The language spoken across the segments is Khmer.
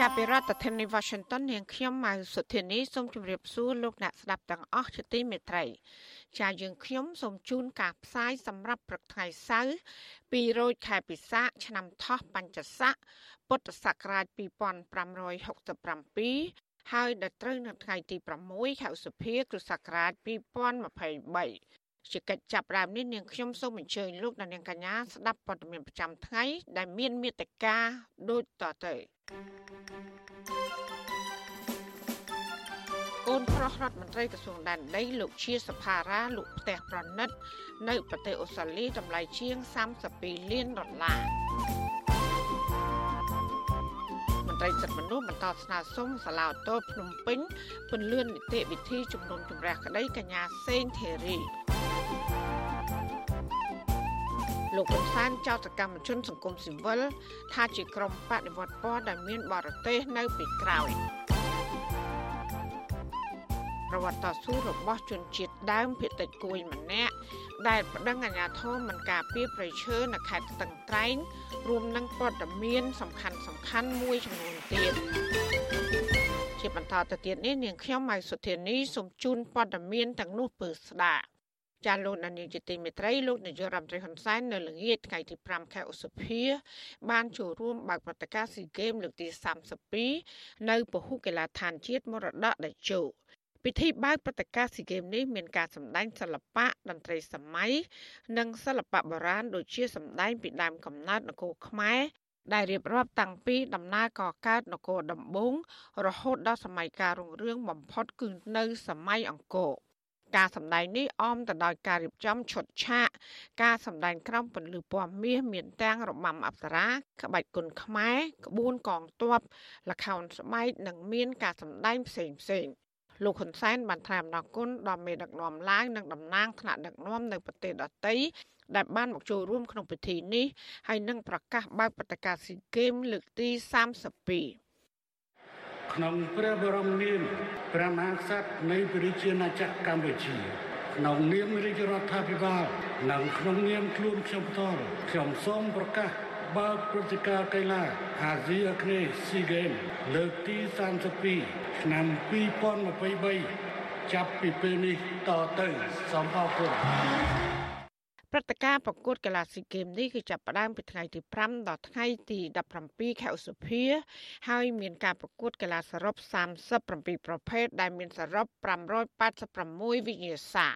ចាប់ពីរដ្ឋធានី Washington នាងខ្ញុំម៉ៅសុធានីសូមជម្រាបសួរលោកអ្នកស្ដាប់ទាំងអស់ជាទីមេត្រីចាយើងខ្ញុំសូមជូនការផ្សាយសម្រាប់ព្រឹកថ្ងៃសៅរ៍2រោចខែពិសាឆ្នាំថោះបัญចស័កពុទ្ធសករាជ2567ហើយដល់ត្រូវនៅថ្ងៃទី6ខែឧសភាគ្រិស្តសករាជ2023 ជាកិច្ចចាប់ផ្ដើមនេះនាងខ្ញុំសូមអញ្ជើញលោកអ្នកនាងកញ្ញាស្ដាប់ព័ត៌មានប្រចាំថ្ងៃដែលមានមេត្តាដូចតទៅកូនប្រុសរដ្ឋមន្ត្រីក្រសួងដែនដីលោកជាសភារាលោកផ្ទះប្រណិត នៅប្រទេសអូស្ត្រាលីតម្លៃជាង32លានដុល្លារមន្ត្រីសិទ្ធិមនុស្សបន្តស្នើសុំសាលាឧទ្ធរភ្នំពេញពន្លឿននីតិវិធីជំនុំជម្រះក្តីកញ្ញាសេងធីរី លោកហ៊ុនសែនចោទសកម្មជនសង្គមស៊ីវិលថាជាក្រុមបដិវត្តពណ៌ដែលមានបរទេសនៅពីក្រោយប្រវត្តិតស៊ូរបស់ជនជាតិដើមភាគតិចគួយម្នាក់ដែលប្តឹងអាជ្ញាធរមិនការពារប្រៃឈើនៅខេត្តស្ទឹងត្រែងរួមនឹងព័ត៌មានសំខាន់សំខាន់មួយចំនួនទៀតជាបន្តទៅទៀតនេះនាងខ្ញុំម៉ៃសុធានីសូមជូនព័ត៌មានទាំងនោះពឺស្ដាប់ ចាលោកនានីជាទីមេត្រីលោកនាយករដ្ឋមន្ត្រីហ៊ុនសែននៅល្ងាចថ្ងៃទី5ខែឧសភា បានចូលរួមបើកព្រឹត្តិការណ៍ស៊ីហ្គេមលើកទី32នៅពហុកីឡដ្ឋានជាតិមរតកដាជោពិធីបើកព្រឹត្តិការណ៍ស៊ីហ្គេមនេះមានការសម្ដែងសិល្បៈតន្ត្រីសម័យនិងសិល្បៈបុរាណដូចជាសម្ដែងពីដើមកំណើតនគរខ្មែរដែលរៀបរាប់តាំងពីដំណើរកកើតនគរដំបូងរហូតដល់សម័យកាលរុងរឿងបំផុតគឺនៅសម័យអង្គរ ការសម្ដែងនេះអមទៅដោយការរៀបចំឈុតឆាកការសម្ដែងក្រំពន្លឺពណ៌មាសមានទាំងរបាំអប្សរាក្បាច់គុនខ្មែរក្បួនកងទ័ពល្ខោនស្បែកនិងមានការសម្ដែងផ្សេងផ្សេងលោកហ៊ុនសែនបានថ្លែងអំណរគុណដល់មេដឹកនាំឡើងនិងតំណាងថ្នាក់ដឹកនាំនៅប្រទេសដទៃដែលបានមកចូលរួមក្នុងពិធីនេះហើយនឹងប្រកាសបើកព្រឹត្តិការណ៍ស៊ីហ្គេមលើកទី32 ក្នុងព្រះបរមនាមព្រះមហាក្សត្រនៃព្រះជាណាចក្រកម្ពុជាក្នុងនាមរាជរដ្ឋាភិបាលនិងក្នុងនាមខ្លួនខ្ញុំផ្ទាល់ខ្ញុំសូមប្រកាសបើកព្រឹត្តិការណ៍កីឡាអាស៊ីអាគ្នេយ៍ស៊ីហ្គេមលើកទី32ឆ្នាំ2023ចាប់ពីពេលនេះតទៅសូមអរគុណ ព្រឹត្តិការណ៍ប្រកួតកីឡាស៊ីហ្គេមនេះគឺចាប់ផ្ដើមពីថ្ងៃទី5ដល់ថ្ងៃទី17ខែឧសភាហើយមានការប្រកួតកីឡាសរុប37ប្រភេទដែលមានសរុប586វិញ្ញាសា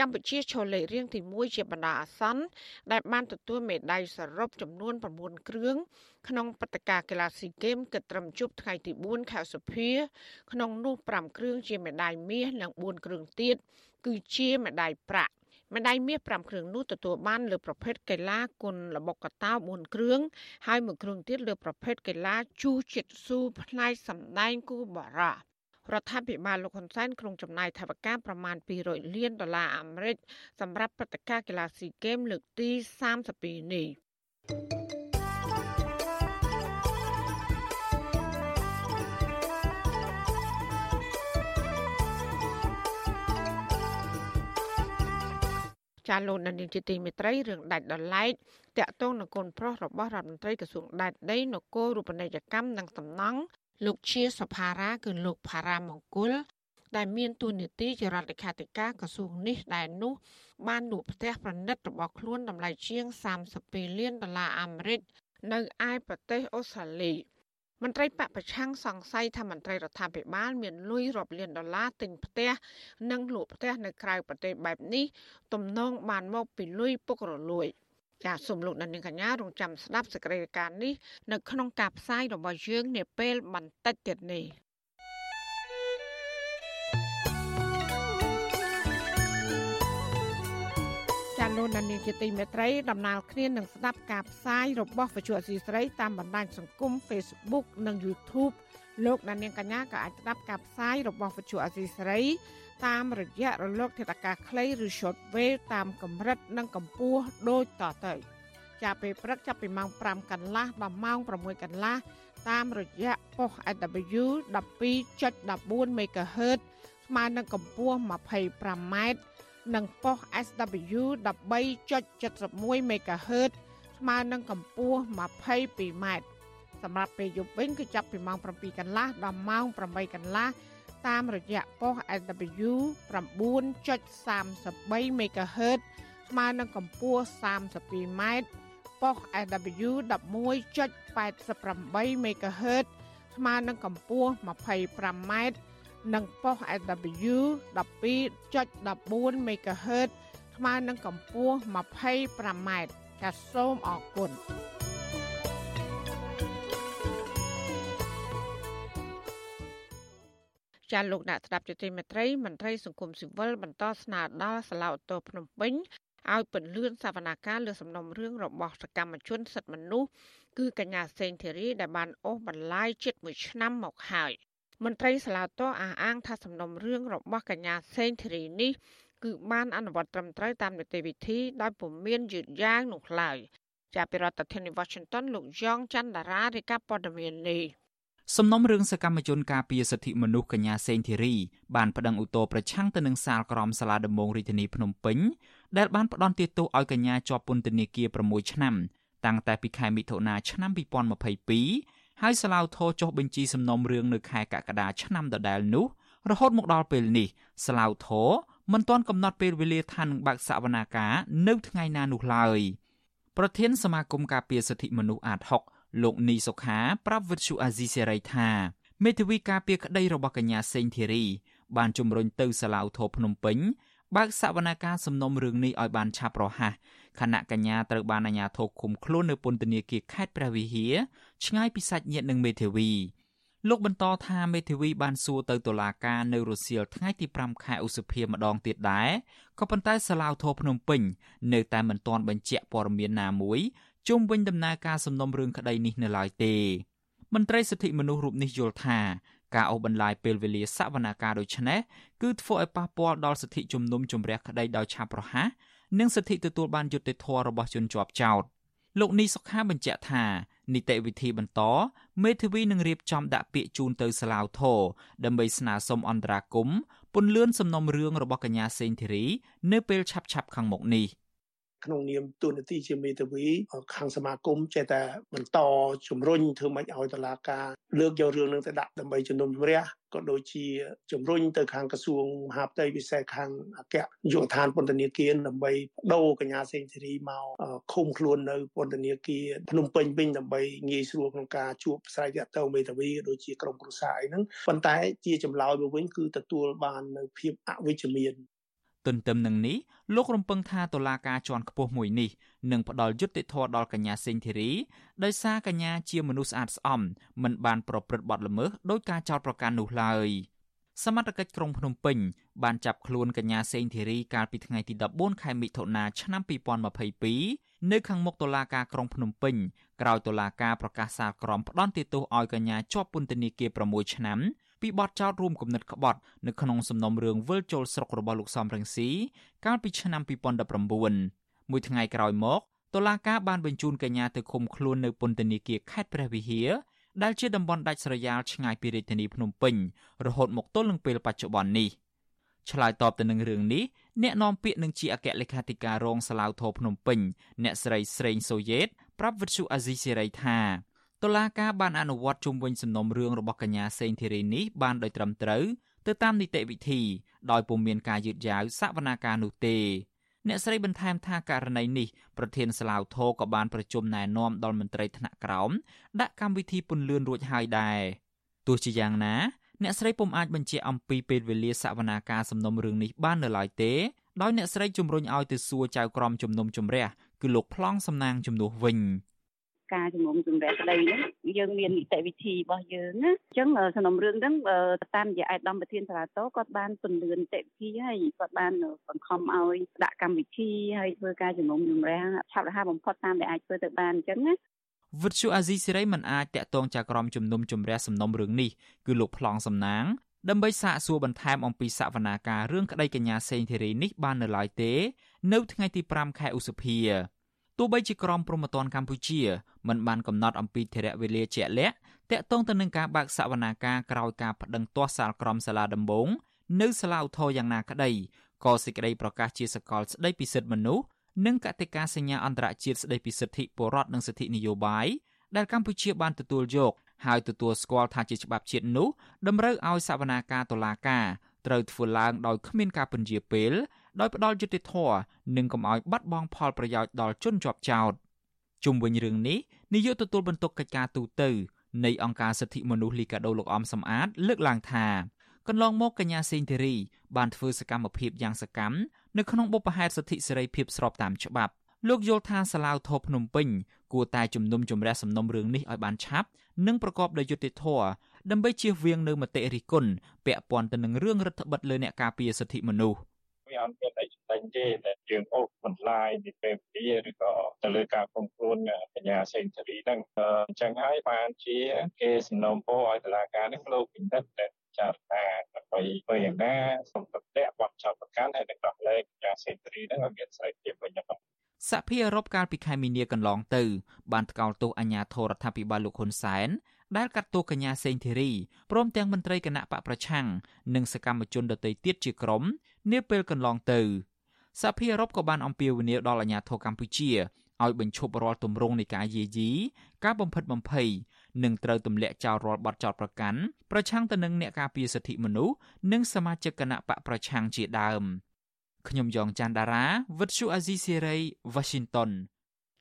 កម្ពុជាឈរលេខរៀងទី1ជាបណ្ដោះអាសន្នដែលបានទទួលមេដាយសរុបចំនួន9គ្រឿងក្នុងព្រឹត្តិការណ៍កីឡាស៊ីហ្គេមគិតត្រឹមជប់ថ្ងៃទី4ខែសុភា ក្នុងនោះ5គ្រឿងជាមេដាយមាសនិង4គ្រឿងទៀតគឺជាមេដាយប្រាក់ មេដាយមាស5គ្រឿងនោះទទួលបានលើប្រភេទកីឡាគុនល្បុក្កតោ4គ្រឿងហើយមួយគ្រឿងទៀតលើប្រភេទកីឡាជូជិតស៊ូផ្នែកសម្ដែងគូបារ៉ារដ្ឋាភិបាលលោកហ៊ុនសែនក្រុងចំណាយថវិកាប្រមាណ200លានដុល្លារអាមេរិកសម្រាប់ព្រឹត្តិការណ៍កីឡាស៊ីហ្គេមលើកទី32នេះ ចាលោកនានីជាទីមេត្រីរឿងដាច់ដោយឡែកតាក់ទងនឹងកូនប្រុសរបស់រដ្ឋមន្ត្រីក្រសួងដែនដីនគររូបនីយកម្មនិងសំណង់លោកជាសភារាគឺលោកផារ៉ាមង្គលដែលមានទួនាទីជារដ្ឋលេខាធិការក្រសួងនេះដែលនោះបានលក់ផ្ទះប្រណិតរបស់ខ្លួនតម្លៃជាង32លានដុល្លារអាមេរិកនៅឯប្រទេសអូស្ត្រាលី មន្ត្រីបពប្រឆាំងសង្ស័យថាមន្ត្រីរដ្ឋាភិបាលមានលុយរាប់លានដុល្លារទិញផ្ទះនិងលក់ផ្ទះនៅក្រៅប្រទេសបែបនេះទំនងបានមកពីលុយពុករលួយ។ចាសសូមលោកអ្នកនាងកញ្ញារងចាំស្ដាប់សេចក្តីរាយការណ៍នេះនៅក្នុងការផ្សាយរបស់យើងនាពេលបន្តិចទៀតនេះ ចាលោកនានីជាទីមេត្រីដំណើរគ្នានឹងស្ដាប់ការផ្សាយរបស់វិទ្យុអស៊ីស្រីតាមបណ្ដាញសង្គម Facebook និង YouTube លោកនាងកញ្ញាក៏អាចស្ដាប់ការផ្សាយរបស់វិទ្យុអស៊ីស្រីតាមរយៈរលកធាតុអាកាសខ្លីឬ Shortwave តាមកម្រិតនិងកម្ពស់ដូចតទៅចាប់ពេលព្រឹកចាប់ពីម៉ោង5កន្លះដល់ម៉ោង6កន្លះតាមរយៈប៉ុស AW 12.14 MHz ស្មើនឹងកម្ពស់ 25m និងប៉ុស SW 13.71 MHz ស្មើនឹងកម្ពស់ 22m សម្រាប់ពេលយប់វិញគឺចាប់ពីម៉ោង7កន្លះដល់ម៉ោង8កន្លះតាមរយៈប៉ុស SW 9.33 MHz ស្មើនឹងកម្ពស់ 32m ប៉ុស SW 11.88 MHz ស្មើនឹងកម្ពស់ 25m និងប៉ុស SW 12.14 MHz ស្មើនឹងកម្ពស់ 25m ចាសសូមអរគុណចាលោកអ្នកស្ដាប់ជាទីមេត្រីមន្ត្រីសង្គមស៊ីវិលបន្តស្នើដល់សាឡាវតូភ្នំពេញឲ្យពន្លឿនសវនកម្មលើសំណុំរឿងរបស់សកម្មជនសិទ្ធិមនុស្សគឺកញ្ញាសេងធីរីដែលបានអូសបន្លាយជិត1ឆ្នាំមកហើយ មន្ត្រីសាឡាតោអះអាងថាសំណុំរឿងរបស់កញ្ញាសេងធីរីនេះគឺបានអនុវត្តត្រឹមត្រូវតាមនីតិវិធីដោយពុំមានយឺតយ៉ាវនោះឡើយចាប់ពីរដ្ឋធានី Washington លោកយ៉ងច័ន្ទដារារាយការណ៍ព័ត៌មាននេះសំណុំរឿងសកម្មជនការពារសិទ្ធិមនុស្សកញ្ញាសេងធីរីបានប្តឹងឧទ្ធរប្រឆាំងទៅនឹងសាលក្រមសាលាដំបងរាជធានីភ្នំពេញដែលបានផ្ដន្ទាទោសឲ្យកញ្ញាជាប់ពន្ធនាគារ6ឆ្នាំតាំងតែពីខែមិថុនាឆ្នាំ2022 ហើយសាឡាវធរចុះបញ្ជីសំណុំរឿងនៅខែកក្កដាឆ្នាំដដែលនោះរហូតមកដល់ពេលនេះសាឡាវធរមិនទាន់កំណត់ពេលវេលាថានឹងបើកសវនាការនៅថ្ងៃណានោះឡើយប្រធានសមាគមការពារសិទ្ធិមនុស្សអាត6លោកនីសុខាប្រាប់វិទ្យុអាស៊ីសេរីថាមេធាវីការពារក្តីរបស់កញ្ញាសេងធីរីបានជំរុញទៅសាឡាវធរភ្នំពេញបើកសវនាការសំណុំរឿងនេះឲ្យបានឆាប់រហ័សខណៈកញ្ញាត្រូវបានអាជ្ញាធរឃុំខ្លួននៅពន្ធនាគារខេត្តព្រះវិហារ ឆ្ងាយពីសាច់ញាតិនិងមេធាវីលោកបន្តថាមេធាវីបានសួរទៅតុលាការនៅរសៀលថ្ងៃទី5ខែឧសភាម្ដងទៀតដែរក៏ប៉ុន្តែសាឡាវធរភ្នំពេញនៅតែមិនទាន់បញ្ជាក់ព័ត៌មានណាមួយជុំវិញដំណើរការសំណុំរឿងក្តីនេះនៅឡើយទេមន្ត្រីសិទ្ធិមនុស្សរូបនេះយល់ថាការអូសបន្លាយពេលវេលាសវនាការដូចនេះគឺធ្វើឲ្យប៉ះពាល់ដល់សិទ្ធិជំនុំជម្រះក្តីដោយឆាប់រហ័សនិងសិទ្ធិទទួលបានយុត្តិធម៌របស់ជនជាប់ចោតលោកនីសុខាបញ្ជាក់ថា នីតិវិធីបន្តមេធាវីនឹងរៀបចំដាក់ពាក្យជូនទៅសាឡាវធរដើម្បីស្នើសុំអន្តរាគមពន្លឿនសំណុំរឿងរបស់កញ្ញាសេងធីរី នៅពេលឆាប់ៗខាងមុខនេះ។ ក្នុងនាមទូនាទីជាមេធាវីខាងសមាគមចេះតែបន្តជំរុញធ្វើម៉េចឲ្យតឡាការលើកយករឿងនឹងទៅដាក់ដើម្បីជំនុំជម្រះក៏ដូចជាជំរុញទៅខាងក្រសួងមហាផ្ទៃពិសេសខាងអគ្គនាយកដ្ឋានពន្ធនាគារដើម្បីបដូរកញ្ញាសេងធីរីមកឃុំខ្លួននៅពន្ធនាគារភ្នំពេញវិញដើម្បីងាយស្រួលក្នុងការជួបផ្សាយតាក់ទងមេធាវីដូចជាក្រុមគ្រួសារអីហ្នឹងប៉ុន្តែជាចម្លើយមកវិញគឺទទួលបាននៅភាពអវិជ្ជមាន ទន្ទឹមនឹងនេះលោករំពឹងថាតុលាការជាន់ខ្ពស់មួយនេះនឹងផ្ដល់យុត្តិធម៌ដល់កញ្ញាសេងធីរីដោយសារកញ្ញាជាមនុស្សស្អាតស្អំមិនបានប្រព្រឹត្តបទល្មើសដោយការចោទប្រកាន់នោះឡើយសមត្ថកិច្ចក្រុងភ្នំពេញបានចាប់ខ្លួនកញ្ញាសេងធីរីកាលពីថ្ងៃទី14ខែមិថុនាឆ្នាំ2022នៅខាងមុខតុលាការក្រុងភ្នំពេញក្រោយតុលាការប្រកាសសាលក្រមផ្ដន្ទាទោសឲ្យកញ្ញាជាប់ពន្ធនាគារ6ឆ្នាំ ពីបទចោទរួមគំនិតក្បត់នៅក្នុងសំណុំរឿងវិលចូលស្រុករបស់លោកសំរងស៊ីកាលពីឆ្នាំ2019មួយថ្ងៃក្រោយមកតុលាការបានបញ្ជូនកញ្ញាទៅឃុំខ្លួននៅពន្ធនាគារខេត្តព្រះវិហារដែលជាតំបន់ដាច់ស្រយាលឆ្ងាយពីរាជធានីភ្នំពេញរហូតមកទល់នឹងពេលបច្ចុប្បន្ននេះឆ្លើយតបទៅនឹងរឿងនេះអ្នកនាំពាក្យនឹងជាអគ្គលេខាធិការរងសាឡាវធរភ្នំពេញអ្នកស្រីស្រេងសូយេតប្រាប់វិទ្យុអាស៊ីសេរីថា តុលាការបានអនុវត្តជុំវិញសំណុំរឿងរបស់កញ្ញាសេងធីរីនេះបានដោយត្រឹមត្រូវទៅតាមនីតិវិធី ដោយពុំមានការយឺតយ៉ាវសវនាការនោះទេអ្នកស្រីបន្ថែមថាករណីនេះប្រធានសាឡាវធរក៏បានប្រជុំណែនាំដល់មន្ត្រីថ្នាក់ក្រោមដាក់កម្មវិធីពន្លឿនរួចហើយដែរទោះជាយ៉ាងណា អ្នកស្រីពុំអាចបញ្ជាក់អំពីពេលវេលាសវនាការសំណុំរឿងនេះបាននៅឡើយទេដោយអ្នកស្រីជំរុញឲ្យទៅសួរចៅក្រមជំនុំជម្រះគឺលោកប្លង់សំណាងជំនួសវិញ ការជំនុំជម្រះក្តីហ្នឹងយើងមាននីតិវិធីរបស់យើងណាអញ្ចឹងសំណុំរឿងហ្នឹងតាមរយៈឯកឧត្តមប្រធានសាលាតគាត់បានពន្លឿននីតិវិធីហើយគាត់បានបង្ខំឲ្យដាក់កម្មវិធីហើយធ្វើការជំនុំជម្រះឆាប់រហ័សបំផុតតាមដែលអាចធ្វើទៅបានអញ្ចឹងណាវិទ្យុអាស៊ីសេរីមិនអាចតាក់ទងចៅក្រមជំនុំជម្រះសំណុំរឿងនេះគឺលោកប្លង់សំណាងដើម្បីសាកសួរបន្ថែមអំពីសវនាការរឿងក្តីកញ្ញាសេងធីរីនេះបាននៅឡើយទេ នៅថ្ងៃទី5ខែឧសភាទោះ បីជាក្រមព្រហ្មទណ្ឌកម្ពុជាមិនបានកំណត់អំពីធរៈវេលាជាក់លាក់តាក់ទងទៅនឹងការបើកសវនាការក្រោយការប្តឹងទាស់សាលក្រមសាលាដំបងនៅសាលាឧទ្ធរយ៉ាងណាក្តីក៏សេចក្តីប្រកាសជាសកលស្តីពីសិទ្ធិមនុស្សនិងកតិកាសញ្ញាអន្តរជាតិស្តីពីសិទ្ធិពលរដ្ឋនិងសិទ្ធិនយោបាយដែលកម្ពុជាបានទទួលយកហើយទទួលស្គាល់ថាជាច្បាប់ជាតិនោះតម្រូវឲ្យសវនាការតុលាការត្រូវធ្វើឡើងដោយគ្មានការពន្យាពេល ដោយផ្ដល់យុត្តិធម៌និងកុំឲ្យបាត់បង់ផលប្រយោជន៍ដល់ជនជាប់ចោតជុំវិញរឿងនេះនាយកទទួលបន្ទុកកិច្ចការទូតនៃអង្គការសិទ្ធិមនុស្សលីកាដូលោកអំសំអាត លើកឡើងថាកន្លងមកកញ្ញាសេងធីរីបានធ្វើសកម្មភាពយ៉ាងសកម្មនៅក្នុងបុព្វហេតុសិទ្ធិសេរីភាពស្របតាមច្បាប់លោកយល់ថាសាឡាវធរភ្នំពេញគួរតែជំនុំជម្រះសំណុំរឿងនេះឲ្យបានឆាប់និងប្រកបដោយយុត្តិធម៌ដើម្បីជៀសវាងនៅមតិរិះគន់ពាក់ព័ន្ធទៅនឹងរឿងរដ្ឋបិទលើអ្នកការពារសិទ្ធិមនុស្ស វាអត់មានអីចំណេញទេតែយើងអូសបន្លាយពីពេលវេលាឬក៏ទៅលើការគំគួនកញ្ញាសេងធារីហ្នឹងអញ្ចឹងហើយបានជាគេសំណូមពរឲ្យតុលាការនេះលោកពិនិត្យតែចារណាដើម្បីធ្វើយ៉ាងណាសូមទម្លាក់បទចោទប្រកាន់ហើយនឹងដោះលែងយ៉ាងសេរីហ្នឹងឲ្យមានសេរីភាពវិញទៅសហភាពអឺរ៉ុបកាលពីខែមីនាកន្លងទៅបានថ្កោលទោសអាញាធរដ្ឋាភិបាលលោកហ៊ុនសែនដែលកាត់ទោសកញ្ញាសេងធីរីព្រមទាំងមន្ត្រីគណៈបកប្រឆាំងនិងសកម្មជនដទៃទៀតជាក្រុម នាពេលកន្លងទៅសហភាពអឺរ៉ុបក៏បានអំពាវនាវដល់អាញាធរកម្ពុជាឲ្យបញ្ឈប់រាល់ទម្រង់នៃការយាយីការបំផិតបំភ័យនិងត្រូវទម្លាក់ចោលរាល់បទចោទប្រកាន់ប្រឆាំងទៅនឹងអ្នកការពារសិទ្ធិមនុស្សនិងសមាជិកគណៈបកប្រឆាំងជាដើមខ្ញុំយ៉ងច័ន្ទដារាវិទ្យុអាស៊ីសេរី Washington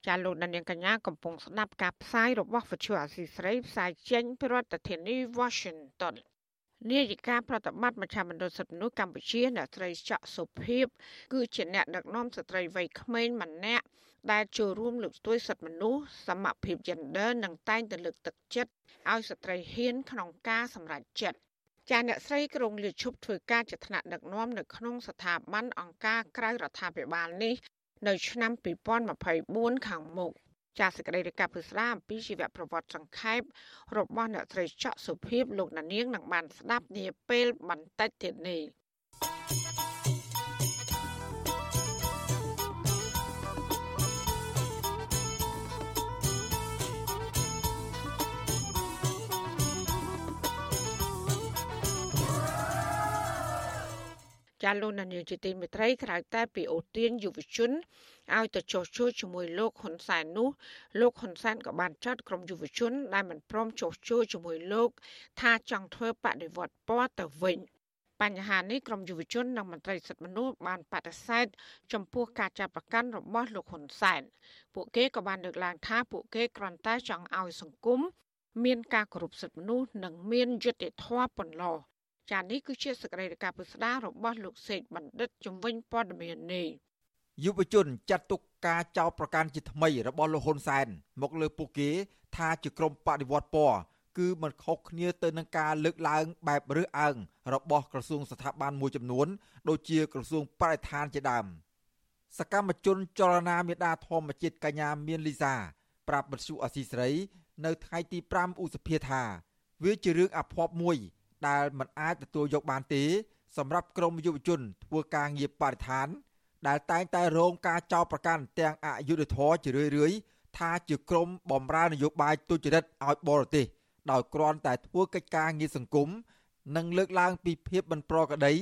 ចាលោកដានៀងកញ្ញាកំពុងស្ដាប់ការផ្សាយរបស់វិទ្យុអាស៊ីសេរីផ្សាយចេញពីរដ្ឋធានី Washington នាយិកាប្រតិបត្តិមជ្ឈមណ្ឌលសិទ្ធិមនុស្សកម្ពុជាអ្នកស្រីច័កសុភីបគឺជាអ្នកដឹកនាំស្ត្រីវ័យក្មេងម្នាក់ដែលចូលរួមលើកស្ទួយសិទ្ធិមនុស្សសមភាព gender និងតែងតែលើកទឹកចិត្តឲ្យស្ត្រីហ៊ានក្នុងការសម្រេចចិត្តចាអ្នកស្រីក្រុងលាឈប់ធ្វើការជាថ្នាក់ដឹកនាំនៅក្នុងស្ថាប័នអង្គការក្រៅរដ្ឋាភិបាលនេះ នៅឆ្នាំ2024ខាងមុខ ចាសសេចក្តីរាយការណ៍ពិស្ដាអំពីជីវប្រវត្តិសង្ខេបរបស់អ្នកស្រីច័កសុភីបលោកណានៀងនឹងបានស្ដាប់នាពេលបន្តិចទៀតនេះ ចាលោកនាយកជាទីមេត្រីក្រៅតែពីអូទៀនយុវជនឲ្យទៅចុះជួលជាមួយលោកហ៊ុនសែននោះលោកហ៊ុនសែនក៏បានចាត់ក្រុមយុវជន ដែលមិនព្រមចុះជួលជាមួយលោក ថាចង់ធ្វើបដិវត្តពណ៌ទៅវិញបញ្ហានេះក្រមយុវជននិងមន្ត្រីសិទ្ធិមនុស្សបានបដិសេធចំពោះការចាប់ប្រកាន់របស់លោកហ៊ុនសែនពួកគេក៏បានលើកឡើងថាពួកគេគ្រាន់តែចង់ឲ្យសង្គមមានការគោរពសិទ្ធិមនុស្សនិងមានយុត្តិធម៌ប៉ុណ្ណោះ ចានេះគឺជាសកម្មភាពពិស្ដាររបស់លោកសេកបណ្ឌិតជំនាញព័ត៌មាននេះយុវជនចាត់ទុកការចោទប្រកាន់ជាថ្មីរបស់លោកហ៊ុនសែនមកលើពួកគេ ថាជាក្រុមបដិវត្តពណ៌គឺមិនខុសគ្នាទៅនឹងការលើកឡើងបែបរើសអើងរបស់ក្រសួងស្ថាប័នមួយចំនួន ដូចជាក្រសួងបរិស្ថានជាដើមសកម្មជនចលនាមេដាធម្មជាតិកញ្ញាមានលីសា ប្រាប់បទសុអសីស្រី នៅថ្ងៃទី5ឧសភាថា វាជារឿងអភ័ព្វមួយ ដែលមិនអាចទទួលយកបានទេសម្រាប់ក្រមយុវជន ធ្វើការងារបរិស្ថាន ដែលតែងតែរងការចោទប្រកាន់ទាំងអយុធធរជារឿយៗថាជាក្រមបំរើនយោបាយទុច្ចរិតឲ្យបរទេសដោយគ្រាន់តែធ្វើកិច្ចការងារសង្គមនិងលើកឡើងពីភាពមិនប្រក្រតី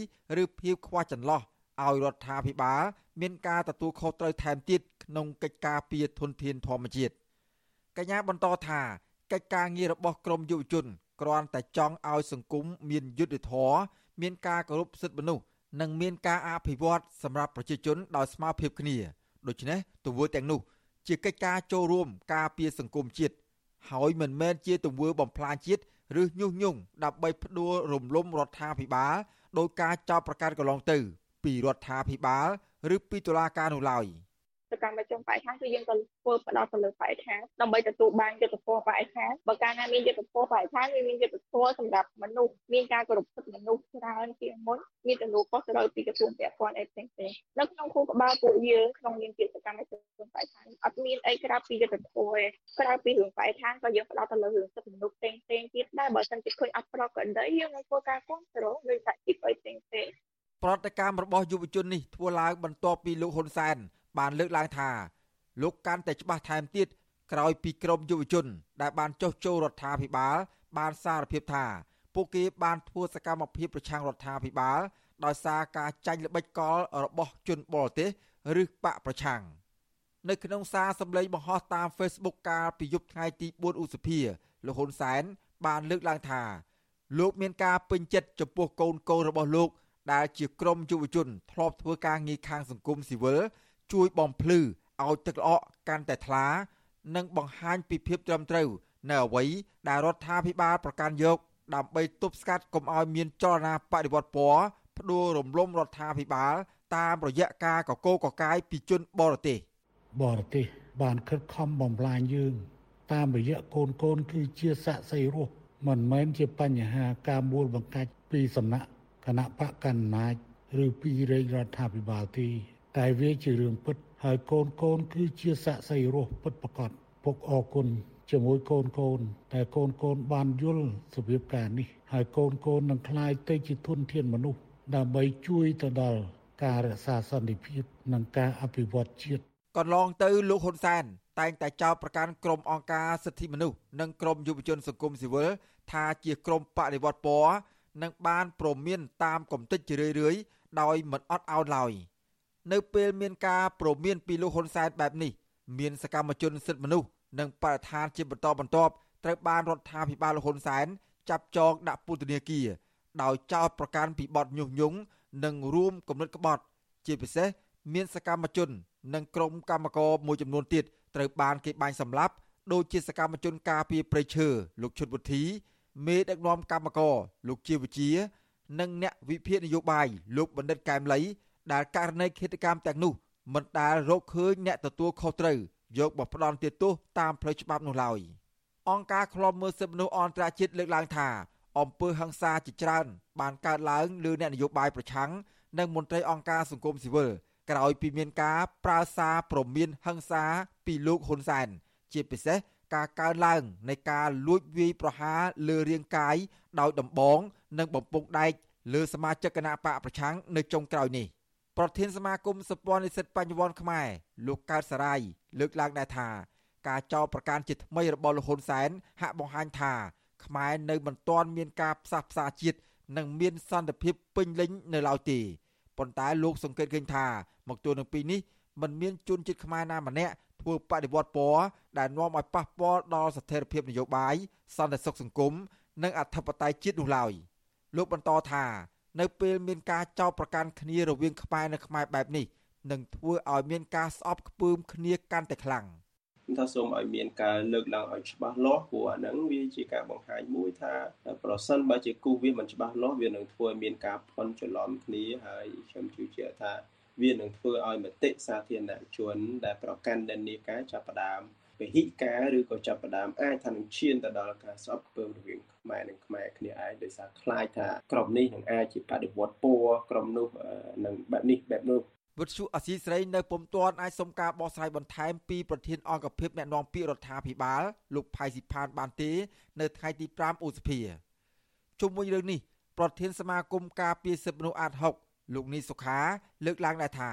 ឬភាពខ្វះចន្លោះឲ្យរដ្ឋាភិបាល មានការទទួលខុសត្រូវថែមទៀតក្នុងកិច្ចការពារធនធានធម្មជាតិកញ្ញាបន្តថាកិច្ចការងាររបស់ក្រមយុវជន គ្រាន់តែចង់ឲ្យសង្គមមានយុត្តិធម៌មានការគោរពសិទ្ធិមនុស្សនិងមានការអភិវឌ្ឍសម្រាប់ប្រជាជនដោយស្មើភាពគ្នាដូច្នេះទង្វើទាំងនោះ ជាកិច្ចការចូលរួមការពារសង្គមជាតិហើយមិនមែនជាទង្វើបំផ្លាញជាតិឬញុះញង់ដើម្បីផ្ដួលរំលំរដ្ឋាភិបាលដោយការចោទប្រកាន់កន្លងទៅ ពីរដ្ឋាភិបាល ឬពីតុលាការនោះឡើយ សកម្មជនបរិស្ថានគឺយើងក៏ធ្វើផ្ដោតទៅលើបរិស្ថានដើម្បីទទួលបានយុទ្ធសាស្ត្របរិស្ថានបើកាលណាមានយុទ្ធសាស្ត្របរិស្ថានវាមានយុទ្ធសាស្ត្រសម្រាប់មនុស្សមានការគោរពសិទ្ធិមនុស្សច្រើនជាងមុនមានទំនួលខុសត្រូវពីក្រសួងពាក់ព័ន្ធអីផ្សេងៗនៅក្នុងខួរក្បាលពួកយើងក្នុងនាមជាសកម្មជនបរិស្ថានអត់មានអីក្រៅពីយុទ្ធសាស្ត្រក្រៅពីរឿងបរិស្ថានក៏យើងផ្ដោតទៅលើរឿងសិទ្ធិមនុស្សផ្សេងៗទៀតដែរបើសិនជាឃើញអត់ប្រក្រតីយើងនឹងធ្វើការគ្រប់គ្រងដោយសហជីពអីផ្សេងៗប្រតិកម្មរបស់យុវជននេះធ្វើឡើងបន្ទាប់ពីលោកហ៊ុនសែន បានលើកឡើងថាលោកកាន់តែច្បាស់ថែមទៀតក្រោយពីក្រមយុវជន ដែលបានចុះចូលរដ្ឋាភិបាល បានសារភាពថាពួកគេបានធ្វើសកម្មភាពប្រឆាំងរដ្ឋាភិបាល ដោយសារការចាញ់ល្បិចកលរបស់ជនបរទេសឬបកប្រឆាំងនៅក្នុងសារសម្លេងបង្ហោះតាម Facebook កាលពីយប់ថ្ងៃទី4ឧសភាលោកហ៊ុនសែន បានលើកឡើងថា លោកមានការពេញចិត្តចំពោះកូនកូនរបស់លោក ដែលជាក្រុមយុវជន ធ្លាប់ធ្វើការងារខាងសង្គមស៊ីវិល ជួយបំភ្លឺឲ្យទឹកល្អក់កាន់តែថ្លា និងបង្ហាញពីភាពត្រឹមត្រូវនៅអ្វីដែលរដ្ឋាភិបាលប្រកាន់យក ដើម្បីទប់ស្កាត់កុំឲ្យមានចលនាបដិវត្តពណ៌ផ្ដួលរំលំរដ្ឋាភិបាលតាមរយៈការកកោកកាយពីជនបរទេសបរទេសបានខិតខំបំផ្លាញយើង តាមរយៈកូនកូនគឺជាស័ក្តិសិទ្ធិរស់មិនមែនជាបញ្ហាការមូលបង្កាច់ពីសំណាក់គណៈបកកណ្ដាលឬពីរាជរដ្ឋាភិបាលទេ តែវាជារឿងពិតហើយកូនកូនគឺជាស័ក្តិសិទ្ធិរស់ពិតប្រាកដពុកអរគុណជាមួយកូនកូនតែកូនកូនបានយល់សភាពការនេះហើយកូនកូននឹងក្លាយទៅជាធនធានមនុស្សដើម្បីជួយទៅដល់ការរក្សាសន្តិភាពនិងការអភិវឌ្ឍជាតិកន្លងទៅលោកហ៊ុនសែនតែងតែចោទប្រកាន់ក្រុមអង្គការសិទ្ធិមនុស្សនិងក្រុមយុវជនសង្គមស៊ីវិលថាជាក្រុមបដិវត្តពណ៌និងបានប្រមានតាមកំតិចជារឿយៗដោយមិនអត់ឱនឡើយ នៅពេលមានការប្រមានពីលោកហ៊ុនសែនបែបនេះមានសកម្មជនសិទ្ធិមនុស្សនិងបរិស្ថានជាបន្តបន្ទាប់ត្រូវបានរដ្ឋាភិបាលលោកហ៊ុនសែនចាប់ចងដាក់ពន្ធនាគារដោយចោទប្រកាន់ពីបទញុះញង់និងរួមគំនិតក្បត់ជាពិសេសមានសកម្មជន និងក្រុមកម្មករមួយចំនួនទៀតត្រូវបានគេបាញ់សម្លាប់ដូចជាសកម្មជនការពារព្រៃឈើលោកឈុតវុធីមេដឹកនាំកម្មករលោកជាវិជា និងអ្នកវិភាគនយោបាយលោកបណ្ឌិតកែមលី ដែលករណីឃាតកម្មទាំងនោះមិនដែលរកឃើញអ្នកទទួលខុសត្រូវយកមកផ្ដន់ទោសតាមផ្លូវច្បាប់នោះឡើយអង្គការឃ្លាំមើលសិទ្ធិមនុស្សអន្តរជាតិលើកឡើងថាអំពើហិង្សាជាច្រើន បានកើតឡើងលើអ្នកនយោបាយប្រឆាំងនិងមន្ត្រីអង្គការសង្គមស៊ីវិលក្រោយពីមានការប្រើសារព្រមានហិង្សាពីលោកហ៊ុនសែនជាពិសេសការកើនឡើងនៃការលួចវាយប្រហារលើរាងកាយដោយដំបង និងបំពង់ដែកលើសមាជិកគណៈបកប្រឆាំងនៅចុងក្រោយនេះ ប្រធានសមាគមសព័ន្ធនិស្សិតបញ្ញវន្តខ្មែរលោកកើតសរាយលើកឡើងដែរថា ការចោទប្រកាន់ជាថ្មីរបស់លោកហ៊ុនសែនហាក់បង្ហាញថា ខ្មែរនៅមិនទាន់មានការផ្សះផ្សាជាតិនិងមានសន្តិភាពពេញលេញនៅឡើយទេប៉ុន្តែលោកសង្កេតឃើញថាមកទល់នឹងពេលនេះมันមានជនជាតិខ្មែរណាម្នាក់ធ្វើបដិវត្តពណ៌ដែលនាំឲ្យប៉ះពាល់ដល់ស្ថិរភាពនយោបាយសន្តិសុខសង្គមនិងអធិបតេយ្យជាតិនោះឡើយលោកបន្តថា នៅពេលមានការចោទប្រកាន់គ្នារវាងខ្មែរនិងខ្មែរបែបនេះនឹងធ្វើឲ្យមានការស្អប់ខ្ពើមគ្នាកាន់តែខ្លាំងថាសូមឲ្យមានការលើកឡើងឲ្យច្បាស់លាស់ព្រោះអាហ្នឹងវាជាការបង្ហាញមួយថាប្រសិនបើជាគូវាមិនច្បាស់លាស់វានឹងធ្វើឲ្យមានការភ័ន្តច្រឡំគ្នាហើយខ្ញុំជឿជាក់ថាវានឹងធ្វើឲ្យមតិសាធារណជនដែលប្រកាន់និន្នាការចាប់ផ្ដើម ពហិការឬក៏ចាប់ផ្ដើមអាចថានឹងឈានទៅដល់ការស្អប់ខ្ពើមរវាងខ្មែរនិងខ្មែរគ្នាឯងដោយសារខ្លាចថាក្រុមនេះនឹងអាចជាបដិវត្តពណ៌ក្រុមនោះនឹងបែបនេះបែបនោះវិទ្យុអសីស្រីនៅពុំទាន់អាចសុំការបកស្រាយបន្ថែមពីប្រធានអង្គភិបអ្នកណែនាំពាក្យរដ្ឋាភិបាលលោកផៃស៊ីផានបានទេ នៅថ្ងៃទី5ឧសភាជុំវិញរឿងនេះប្រធានសមាគមការពារសិទ្ធិមនុស្សអាត6លោកនីសុខា លើកឡើងដែរថា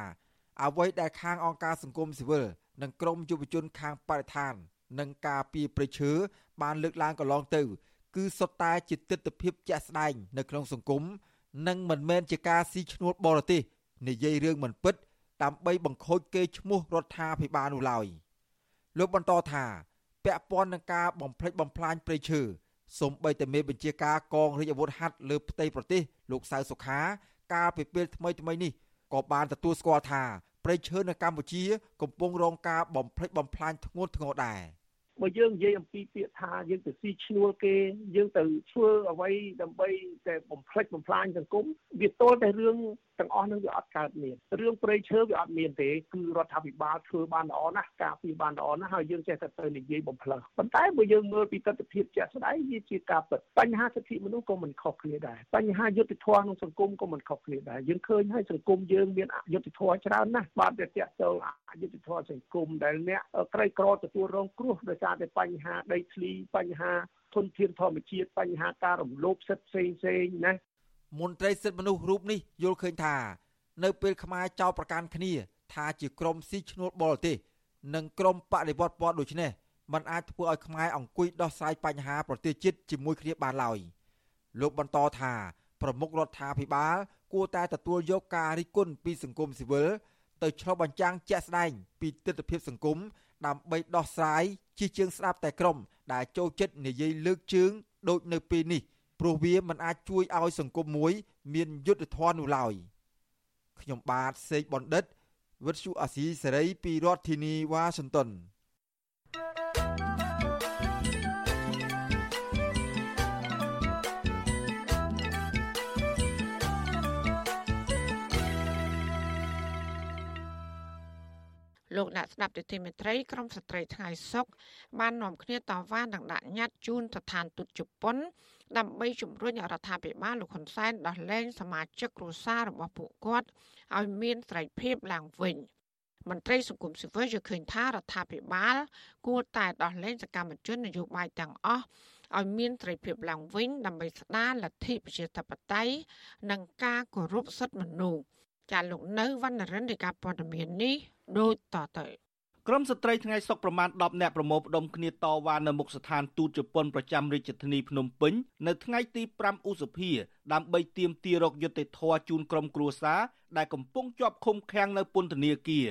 អ្វីដែលខាងអង្គការសង្គមស៊ីវិល និងក្រមយុវជនខាងបរិស្ថាន និងការពារព្រៃឈើបានលើកឡើងកន្លងទៅ គឺសុទ្ធតែជាទស្សនវិជ្ជាជាក់ស្ដែងនៅក្នុងសង្គមនិងមិនមែនជាការស៊ីឈ្នួលបរទេសនិយាយរឿងមិនពិតដើម្បីបង្ខូចកេរ្តិ៍ឈ្មោះរដ្ឋាភិបាលនោះឡើយលោកបន្តថាពាក់ព័ន្ធនឹងការបំផ្លិចបំផ្លាញព្រៃឈើសូម្បីតែមេបញ្ជាការកងរាជអាវុធហត្ថលើផ្ទៃប្រទេសលោកសៅសុខា កាលពីពេលថ្មីថ្មីនេះក៏បានទទួលស្គាល់ថា ព្រៃឈើនៅកម្ពុជា កំពុងរងការបំផ្លិចបំផ្លាញធ្ងន់ធ្ងរដែរបើយើងនិយាយអំពីពាក្យថាយើងទៅស៊ីឈ្នួលគេយើងទៅធ្វើអ្វីដើម្បីតែបំផ្លិចបំផ្លាញសង្គមវាទល់តែរឿង ទាំងអស់នឹងវាអត់កើតមានរឿងព្រៃឈើវាអត់មានទេគឺរដ្ឋាភិបាលធ្វើបានល្អណាស់ការពារបានល្អណាស់ហើយយើងចេះតែទៅនិយាយបំផ្លើសប៉ុន្តែបើយើងមើលពីទស្សនវិជ្ជាជាក់ស្ដែងវាជាការពិតបញ្ហាសិទ្ធិមនុស្សក៏មិនខុសគ្នាដែរបញ្ហាយុត្តិធម៌ក្នុងសង្គមក៏មិនខុសគ្នាដែរយើងឃើញហើយសង្គមយើងមានអយុត្តិធម៌ច្រើនណាស់បាទវាតាក់ទងអយុត្តិធម៌សង្គមដែលអ្នកក្រីក្រទទួលរងគ្រោះដោយសារតែបញ្ហាដីធ្លីបញ្ហាធនធានធម្មជាតិបញ្ហាការរំលោភសិទ្ធិផ្សេងផ្សេងណា មន្ត្រីសិទ្ធិមនុស្សរូបនេះយល់ឃើញថា នៅពេលខ្មែរចោទប្រកាន់គ្នា ថាជាក្រុមស៊ីឈ្នួលបរទេសនិងក្រុមបដិវត្តពណ៌ដូចនេះมันអាចធ្វើឲ្យខ្មែរអង្គុយដោះស្រាយបញ្ហាប្រទេសជាតិជាមួយគ្នាបានឡើយលោកបន្តថាប្រមុខរដ្ឋាភិបាល គួរតែទទួលយកការរិះគន់ពីសង្គមស៊ីវិលទៅឆ្លុះបញ្ចាំងជាក់ស្ដែង ពីទស្សនវិជ្ជាសង្គមដើម្បីដោះស្រាយជាជាងស្ដាប់តែក្រុមដែលចូលចិត្តនិយាយលើកជើងដូចនៅពេលនេះ ព្រោះវាមិនអាចជួយឲ្យសង្គមមួយ មានយុត្តិធម៌នោះឡើយខ្ញុំបាទសេកបណ្ឌិតវិទ្យុអាស៊ីសេរីពីរដ្ឋធានីវ៉ាស៊ីនតោនលោកអ្នកស្ដាប់ទទីមេត្រីក្រមស្ត្រីថ្ងៃសុកបាននាំគ្នាតវ៉ានិងដាក់ញត្តិជូនស្ថានទូតជប៉ុន ដើម្បីជំរុញរដ្ឋាភិបាលលោកហ៊ុនសែនដោះលែងសមាជិកគ្រួសាររបស់ពួកគាត់ឲ្យមានសេរីភាពឡើងវិញមន្ត្រីសង្គមស៊ីវិលយល់ឃើញថារដ្ឋាភិបាល គួរតែដោះលែងសកម្មជននយោបាយទាំងអស់ឲ្យមានសេរីភាពឡើងវិញដើម្បីស្ដារលទ្ធិប្រជាធិបតេយ្យនិងការគោរពសិទ្ធិមនុស្សចាលោកនៅវណ្ណរិនរាជការព័ត៌មាននេះដូចតទៅ ក្រមស្ត្រីថ្ងៃសុកប្រមាណ10នាក់ប្រមូលផ្ដុំគ្នាតវ៉ានៅមុខស្ថានទូតជប៉ុនប្រចាំរាជធានីភ្នំពេញនៅថ្ងៃទី5ឧសភាដើម្បីទាមទាររកយុត្តិធម៌ជូនក្រុមគ្រួសារដែលកំពុងជាប់ឃុំឃាំងនៅពន្ធនាគារ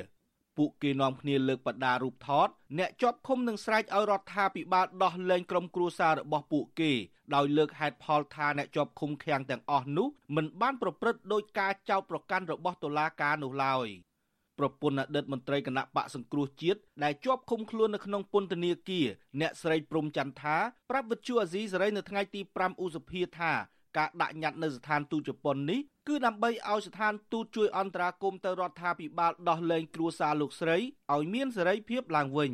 ពួកគេនាំគ្នាលើកបដារូបថតអ្នកជាប់ឃុំនឹងស្រែកឲ្យរដ្ឋាភិបាលដោះលែងក្រុមគ្រួសាររបស់ពួកគេដោយលើកហេតុផលថាអ្នកជាប់ឃុំឃាំងទាំងអស់នោះមិនបានប្រព្រឹត្តដោយការចោទប្រកាន់របស់តុលាការនោះឡើយ។ ប្រពន្ធអតីតមន្ត្រីគណៈបកសង្គ្រោះជាតិដែលជាប់ឃុំខ្លួននៅក្នុងពន្ធនាគារអ្នកស្រីព្រំចន្ទថាប្រាប់វិទ្យុអាស៊ីសេរីនៅថ្ងៃទី5ឧសភាថាការដាក់ញត្តិនៅស្ថានទូតជប៉ុននេះគឺដើម្បីឲ្យស្ថានទូតជួយអន្តរាគមន៍ទៅរដ្ឋាភិបាលដោះលែងគ្រួសារលោកស្រីឲ្យមានសេរីភាពឡើងវិញ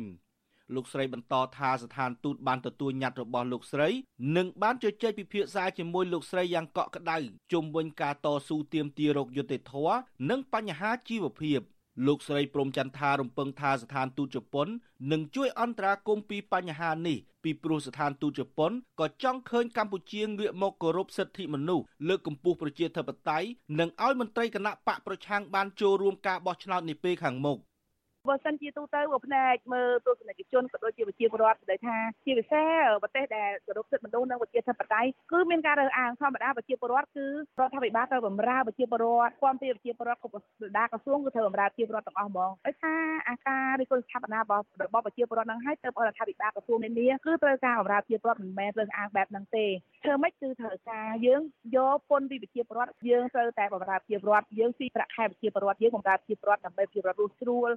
លោកស្រីបន្តថាស្ថានទូតបានទទួលញត្តិរបស់លោកស្រីនិងបានជជែកពិភាក្សាជាមួយលោកស្រីយ៉ាងកក់ក្ដៅជុំវិញការតស៊ូទាមទាររកយុត្តិធម៌និងបញ្ហាជីវភាព លោកស្រីព្រំចន្ទថារំពឹងថាស្ថានទូតជប៉ុននឹងជួយអន្តរាគមន៍ពីបញ្ហានេះពីព្រោះស្ថានទូតជប៉ុនក៏ចង់ឃើញកម្ពុជាងាកមកគោរពសិទ្ធិមនុស្សលើកកម្ពស់ប្រជាធិបតេយ្យនិងឲ្យមន្ត្រីគណៈបកប្រឆាំងបានចូលរួមការបោះឆ្នោតនាពេលខាងមុខ។ បើសិនជាទូទៅផ្នែកមើលទស្សនិកជនក៏ដូចជាប្រជាពលរដ្ឋដែលថាជាពិសេសប្រទេសដែលគោរពសិទ្ធិមនុស្សនិងប្រជាធិបតេយ្យគឺមានការរើសអើងធម្មតាប្រជាពលរដ្ឋគឺរដ្ឋាភិបាលត្រូវបម្រើប្រជាពលរដ្ឋគាំទ្រប្រជាពលរដ្ឋគ្រប់ស្ដារក្រសួងគឺត្រូវបម្រើប្រជាពលរដ្ឋទាំងអស់ហ្មងដោយថាអាការរិះគន់ស្ថាបនារបស់របស់ប្រជាពលរដ្ឋនឹងឲ្យទៅរដ្ឋាភិបាលក្រសួងនានាគឺត្រូវការបម្រើប្រជាពលរដ្ឋមិនមែនរើសអើងបែបហ្នឹងទេធ្វើម៉េចគឺត្រូវការយើងយកពន្ធពីប្រជាពលរដ្ឋយើងត្រូវតែបម្រើប្រជាពលរដ្ឋយើងស៊ីប្រាក់ខែប្រជាពលរដ្ឋយើងបម្រើប្រជាពលរដ្ឋដើម្បីប្រជាពលរដ្ឋរស់ស្រួល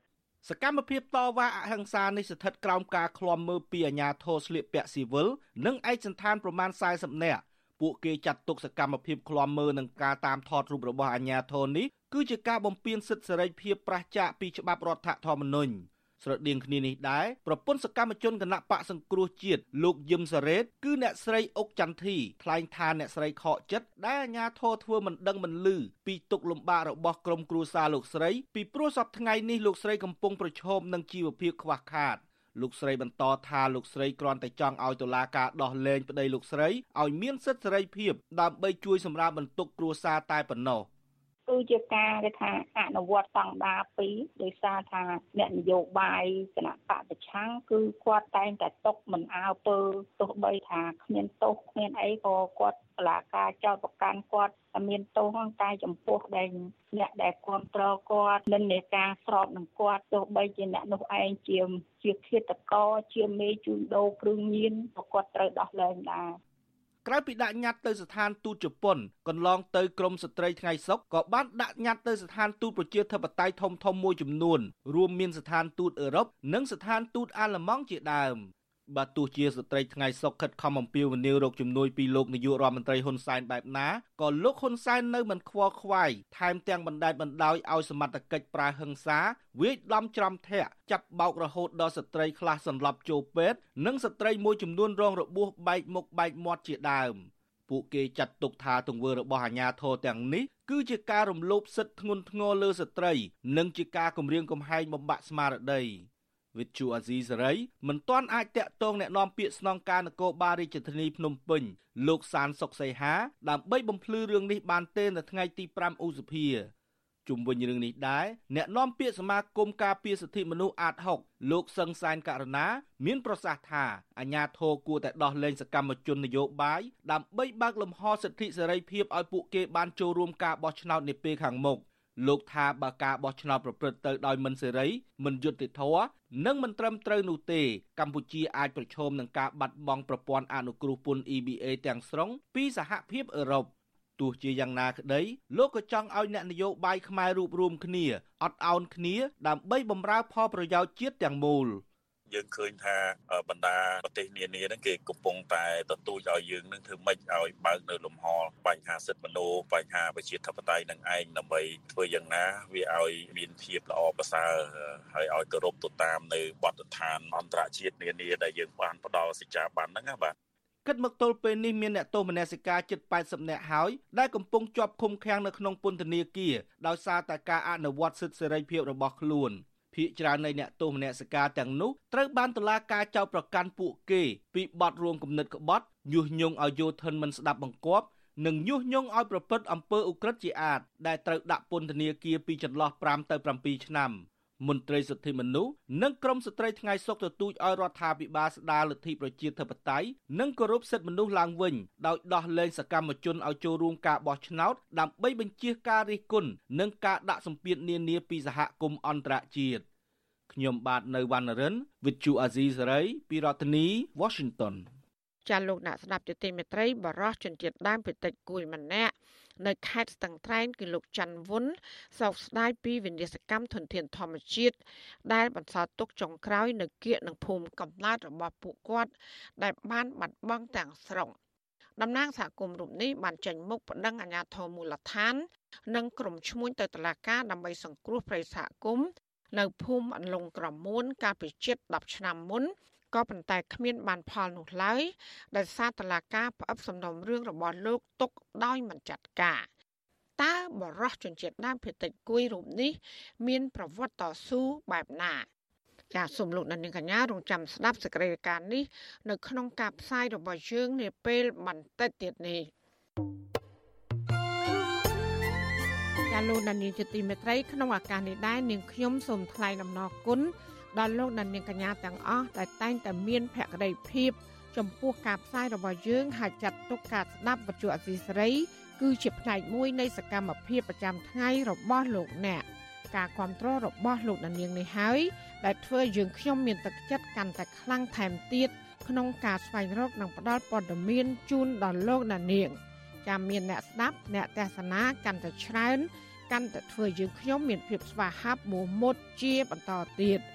សកម្មភាពតវ៉ាអហិង្សានេះស្ថិតក្រោមការឃ្លាំមើលពីអាជ្ញាធរស្លៀកពាក់ស៊ីវិលនិងឯកសណ្ឋានប្រមាណ40នាក់ពួកគេចាត់ទុកសកម្មភាពឃ្លាំមើលនិងការតាមថតរូបរបស់អាជ្ញាធរនេះគឺជាការបំពានសិទ្ធិសេរីភាពប្រឆាចពីច្បាប់រដ្ឋធម្មនុញ្ញ ស្រដៀងគ្នានេះដែរប្រពន្ធសកម្មជនគណៈបកសង្គ្រោះជាតិលោកយឹមសារ៉េតគឺអ្នកស្រីអុកចន្ទធីថ្លែងថាអ្នកស្រីខកចិត្តដែលអាញាធរធ្វើមិនដឹងមិនលឺពីទុកលំបាករបស់ក្រុមគ្រួសារលោកស្រីពីព្រោះសពថ្ងៃនេះលោកស្រីកំពុងប្រឈមនឹងជីវភាពខ្វះខាតលោកស្រីបន្តថាលោកស្រីគ្រាន់តែចង់ឲ្យតុលាការដោះលែងប្តីលោកស្រីឲ្យមានសិទ្ធិសេរីភាពដើម្បីជួយសម្រាលបន្ទុកគ្រួសារតែប៉ុណ្ណោះ។ គឺជាការគេថាអនុវត្តស្តង់ដារ2ដោយសារថាអ្នកនយោបាយគណៈបកប្រឆាំងគឺគាត់តែងតែຕົកមិនអើពើទោះបីថាគ្មានទោសគ្មានអីក៏គាត់បលាការចោតប្រកាន់គាត់មានទោសហ្នឹងតែចំពោះដែលអ្នកដែលគ្រប់គ្រងគាត់និន្នាការស្របនឹងគាត់ទោះបីជាអ្នកនោះឯងជាជាឃាតករជាមេជួញដូរគ្រឿងញៀនក៏គាត់ត្រូវដោះលែងដែរ ក្រៅពីដាក់ញត្តិទៅស្ថានទូតជប៉ុនកន្លងទៅក្រមស្ត្រីថ្ងៃសុកក៏បានដាក់ញត្តិទៅស្ថានទូតប្រជាធិបតេយ្យធំធំមួយចំនួនរួមមានស្ថានទូតអឺរ៉ុបនិងស្ថានទូតអាល្លឺម៉ង់ជាដើម បាទទោះជាស្ត្រីថ្ងៃសុកខិតខំអំពាវនាវរកជំនួយពីលោកនាយករដ្ឋមន្ត្រីហ៊ុនសែនបែបណាក៏លោកហ៊ុនសែននៅមិនខ្វល់ខ្វាយថែមទាំងបណ្ដេតបណ្ដោយឲ្យសមត្ថកិច្ចប្រើហិង្សាវាយដំច្រំធាក់ចាប់បោករហូតដល់ស្ត្រីខ្លះសន្លប់ចូលពេទ្យនិងស្ត្រីមួយចំនួនរងរបួសបែកមុខបែកមាត់ជាដើមពួកគេចាត់ទុកថាទង្វើរបស់អាជ្ញាធរទាំងនេះគឺជាការរំលោភសិទ្ធិធ្ងន់ធ្ងរលើស្ត្រី និងជាការគំរាមកំហែងបំបាក់ស្មារតី វិទ្យុអាស៊ីសេរីមិនទាន់អាចតាក់ទងแนะនាំពាក្យស្នងការនគរបាលរាជធានីភ្នំពេញលោកសានសុកសីហាដើម្បីបំភ្លឺរឿងនេះបានទេនៅថ្ងៃទី5ឧសភាជុំវិញរឿងនេះដែរអ្នកនាំពាក្យសមាគមការពារសិទ្ធិមនុស្សអាត6លោកសឹងសានករណា មានប្រសាសន៍ថាអាញាធរគួរតែដោះលែងសកម្មជននយោបាយដើម្បីបើកលំហសិទ្ធិសេរីភាពឲ្យពួកគេបានចូលរួមការបោះឆ្នោតនាពេលខាងមុខ លោកថាបើការបោះឆ្នោតប្រព្រឹត្តទៅដោយមិនសេរីមិនយុត្តិធម៌និងមិនត្រឹមត្រូវនោះទេ កម្ពុជាអាចប្រឈមនឹងការបាត់បង់ប្រព័ន្ធអនុគ្រោះពន្ធ EBA ទាំងស្រុងពីសហភាពអឺរ៉ុបទោះជាយ៉ាងណាក្តីលោកក៏ចង់ឲ្យអ្នកនយោបាយខ្មែររួបរวมគ្នាអត់ឱនគ្នាដើម្បីបម្រើផលប្រយោជន៍ជាតិទាំងមូល យើងឃើញថាបណ្ដាប្រទេសនានាហ្នឹងគេកំពុងតែទទូចឲ្យយើងនឹងធ្វើម៉េចឲ្យបើកនៅលំហបញ្ហាសិទ្ធិមនុស្សបញ្ហាប្រជាធិបតេយ្យនឹងឯងដើម្បីធ្វើយ៉ាងណាវាឲ្យមានភាពល្អប្រសើរហើយឲ្យគោរពទៅតាមនៅបទដ្ឋានអន្តរជាតិនានាដែលយើងបានផ្ដល់សេចក្ដីបានហ្នឹងណាបាទគិតមកទល់ពេលនេះមានអ្នកទោសមនសិការជិត80នាក់ហើយដែលកំពុងជាប់ឃុំឃាំងនៅក្នុងពន្ធនាគារដោយសារតែការអនុវត្តសិទ្ធិសេរីភាពរបស់ខ្លួន ភាគច្រើននៃអ្នកទោសមនសិការទាំងនោះត្រូវបានតុលាការចោទប្រកាន់ពួកគេពីបទរួមគំនិតក្បត់ញុះញង់ឲ្យយោធិនមិនស្ដាប់បង្គាប់និងញុះញង់ឲ្យប្រព្រឹត្តអំពើឧក្រិដ្ឋជាអាតដែលត្រូវដាក់ពន្ធនាគារពីចន្លោះ5ទៅ7ឆ្នាំ។ មន្ត្រីសិទ្ធិមនុស្សនិងក្រមស្ត្រីថ្ងៃសុកទទូចឲ្យរដ្ឋាភិបាលស្ដារលទ្ធិប្រជាធិបតេយ្យនិងគោរពសិទ្ធិមនុស្សឡើងវិញដោយដោះលែងសកម្មជនឲ្យចូលរួមការបោះឆ្នោតដើម្បីបញ្ជៀសការរិះគន់និងការដាក់សម្ពាធនានាពីសហគមន៍អន្តរជាតិខ្ញុំបាទនៅវណ្ណរិន With Chu Azizi Saray ពីរដ្ឋធានី Washington ចាលោកអ្នកស្ដាប់ទទីមេត្រីបរោះជនជាតិដើមភាគតិចគួយម្នាក់ នៅខេត្តស្ទឹងត្រែងគឺលោកច័ន្ទវុនសោកស្ដាយពីវិនាសកម្មធនធានធម្មជាតិដែលបន្សល់ទុកចុងក្រោយនៅគៀកនឹងភូមិកំណើតរបស់ពួកគាត់ ដែលបានបាត់បង់ទាំងស្រុងតំណាងសហគមន៍រូបនេះបានចេញមុខប្តឹងអាជ្ញាធរមូលដ្ឋាន និងក្រុមឈ្មួញទៅតុលាការដើម្បីសង្គ្រោះប្រិយសហគមន៍នៅភូមិអន្លង់ក្រមួនកាលពីជិត10ឆ្នាំមុន ក៏ប៉ុន្តែគ្មានបានផលនោះឡើយដោយសារតឡាការផ្អឹបសំណុំរឿងរបស់លោកទុកដោយមិនចាត់ការតើបរោះជនជាតិដើមភាគតិចគួយរូបនេះ មាន ប្រវត្តិតស៊ូបែបណាចាសសូមលោកនាងកញ្ញារងចាំស្ដាប់សេចក្តីរាយការណ៍នេះនៅក្នុងការផ្សាយរបស់យើងនាពេលបន្តិចទៀតនេះចាលោកនាងជាទីមេត្រីក្នុងឱកាសនេះដែរនាងខ្ញុំសូមថ្លែងអំណរគុណ ដល់លោកអ្នកនាងកញ្ញាទាំងអស់ដែលតែងតែមានភក្ដីភាព ចំពោះការផ្សាយរបស់យើងហើយចាត់ទុកការស្ដាប់វិទ្យុអសីសេរី គឺជាផ្នែកមួយនៃសកម្មភាពប្រចាំថ្ងៃរបស់លោកអ្នកការគ្រប់គ្រងរបស់លោកអ្នកនាងនេះហើយដែលធ្វើយើងខ្ញុំមានទឹកចិត្តកាន់តែខ្លាំងថែមទៀតក្នុងការស្វែងរកនិងផ្តល់ព័ត៌មានជូនដល់លោកអ្នកនាងចាំមានអ្នកស្ដាប់អ្នកទេសនាកាន់តែច្រើនកាន់តែធ្វើយើងខ្ញុំមានភាពស្វាហាប់មោះមុតជាបន្តទៀត។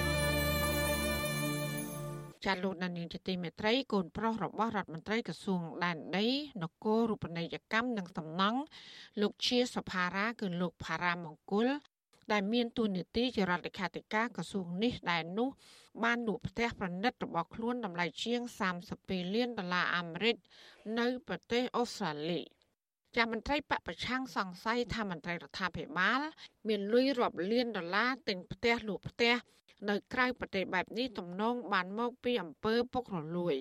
ចាលោកដានីងជាទីមេត្រីកូនប្រុសរបស់រដ្ឋមន្ត្រីក្រសួងដែនដីនគររូបនីយកម្មនិងសំណង់លោកជាសភារាគឺលោកផារ៉ាមង្គលដែលមានទួនាទីជារដ្ឋលេខាធិការក្រសួងនេះដែលនោះ បានលក់ផ្ទះប្រណិតរបស់ខ្លួនតម្លៃជាង32លានដុល្លារអាមេរិកនៅប្រទេសអូស្ត្រាលីចាមន្ត្រីបពប្រឆាំងសង្ស័យថាមន្ត្រីរដ្ឋាភិបាល មានលុយរាប់លានដុល្លារទិញផ្ទះលក់ផ្ទះ នៅក្រៅប្រទេសបែបនេះទំនងបានមកពីអំពើពុករលួយ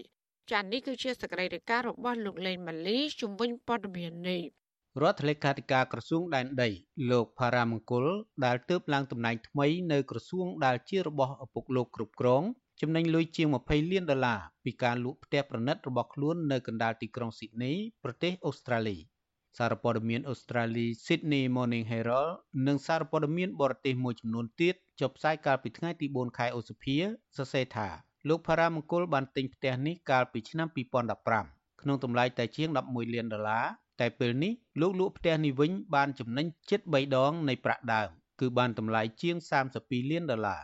ចានេះគឺជាសកម្មភាពរបស់លោកលេងម៉ាលីជំវិញព័ត៌មាននេះរដ្ឋលេខាធិការក្រសួងដែនដីលោកផារ៉ាមង្គលដែលទើបឡើងតំណែងថ្មីនៅក្រសួងដែលជារបស់ឪពុកលោកគ្រប់គ្រងចំណេញលុយជាង20លានដុល្លារពីការលក់ផ្ទះប្រណិតរបស់ខ្លួននៅកណ្ដាលទីក្រុងស៊ីដនីប្រទេសអូស្ត្រាលីសារព័ត៌មានអូស្ត្រាលី Sydney Morning Herald និងសារព័ត៌មានបរទេសមួយចំនួនទៀត ចុះផ្សាយកាលពីថ្ងៃទី4ខែឧសភាសរសេរថាលោកផារ៉ាមង្គលបានទិញផ្ទះនេះកាលពីឆ្នាំ2015ក្នុងតម្លៃតែជាង11លានដុល្លារតែពេលនេះលោកលក់ផ្ទះនេះវិញបានចំណេញជិត3ដងនៃប្រាក់ដើមគឺបានតម្លៃជាង32លានដុល្លារ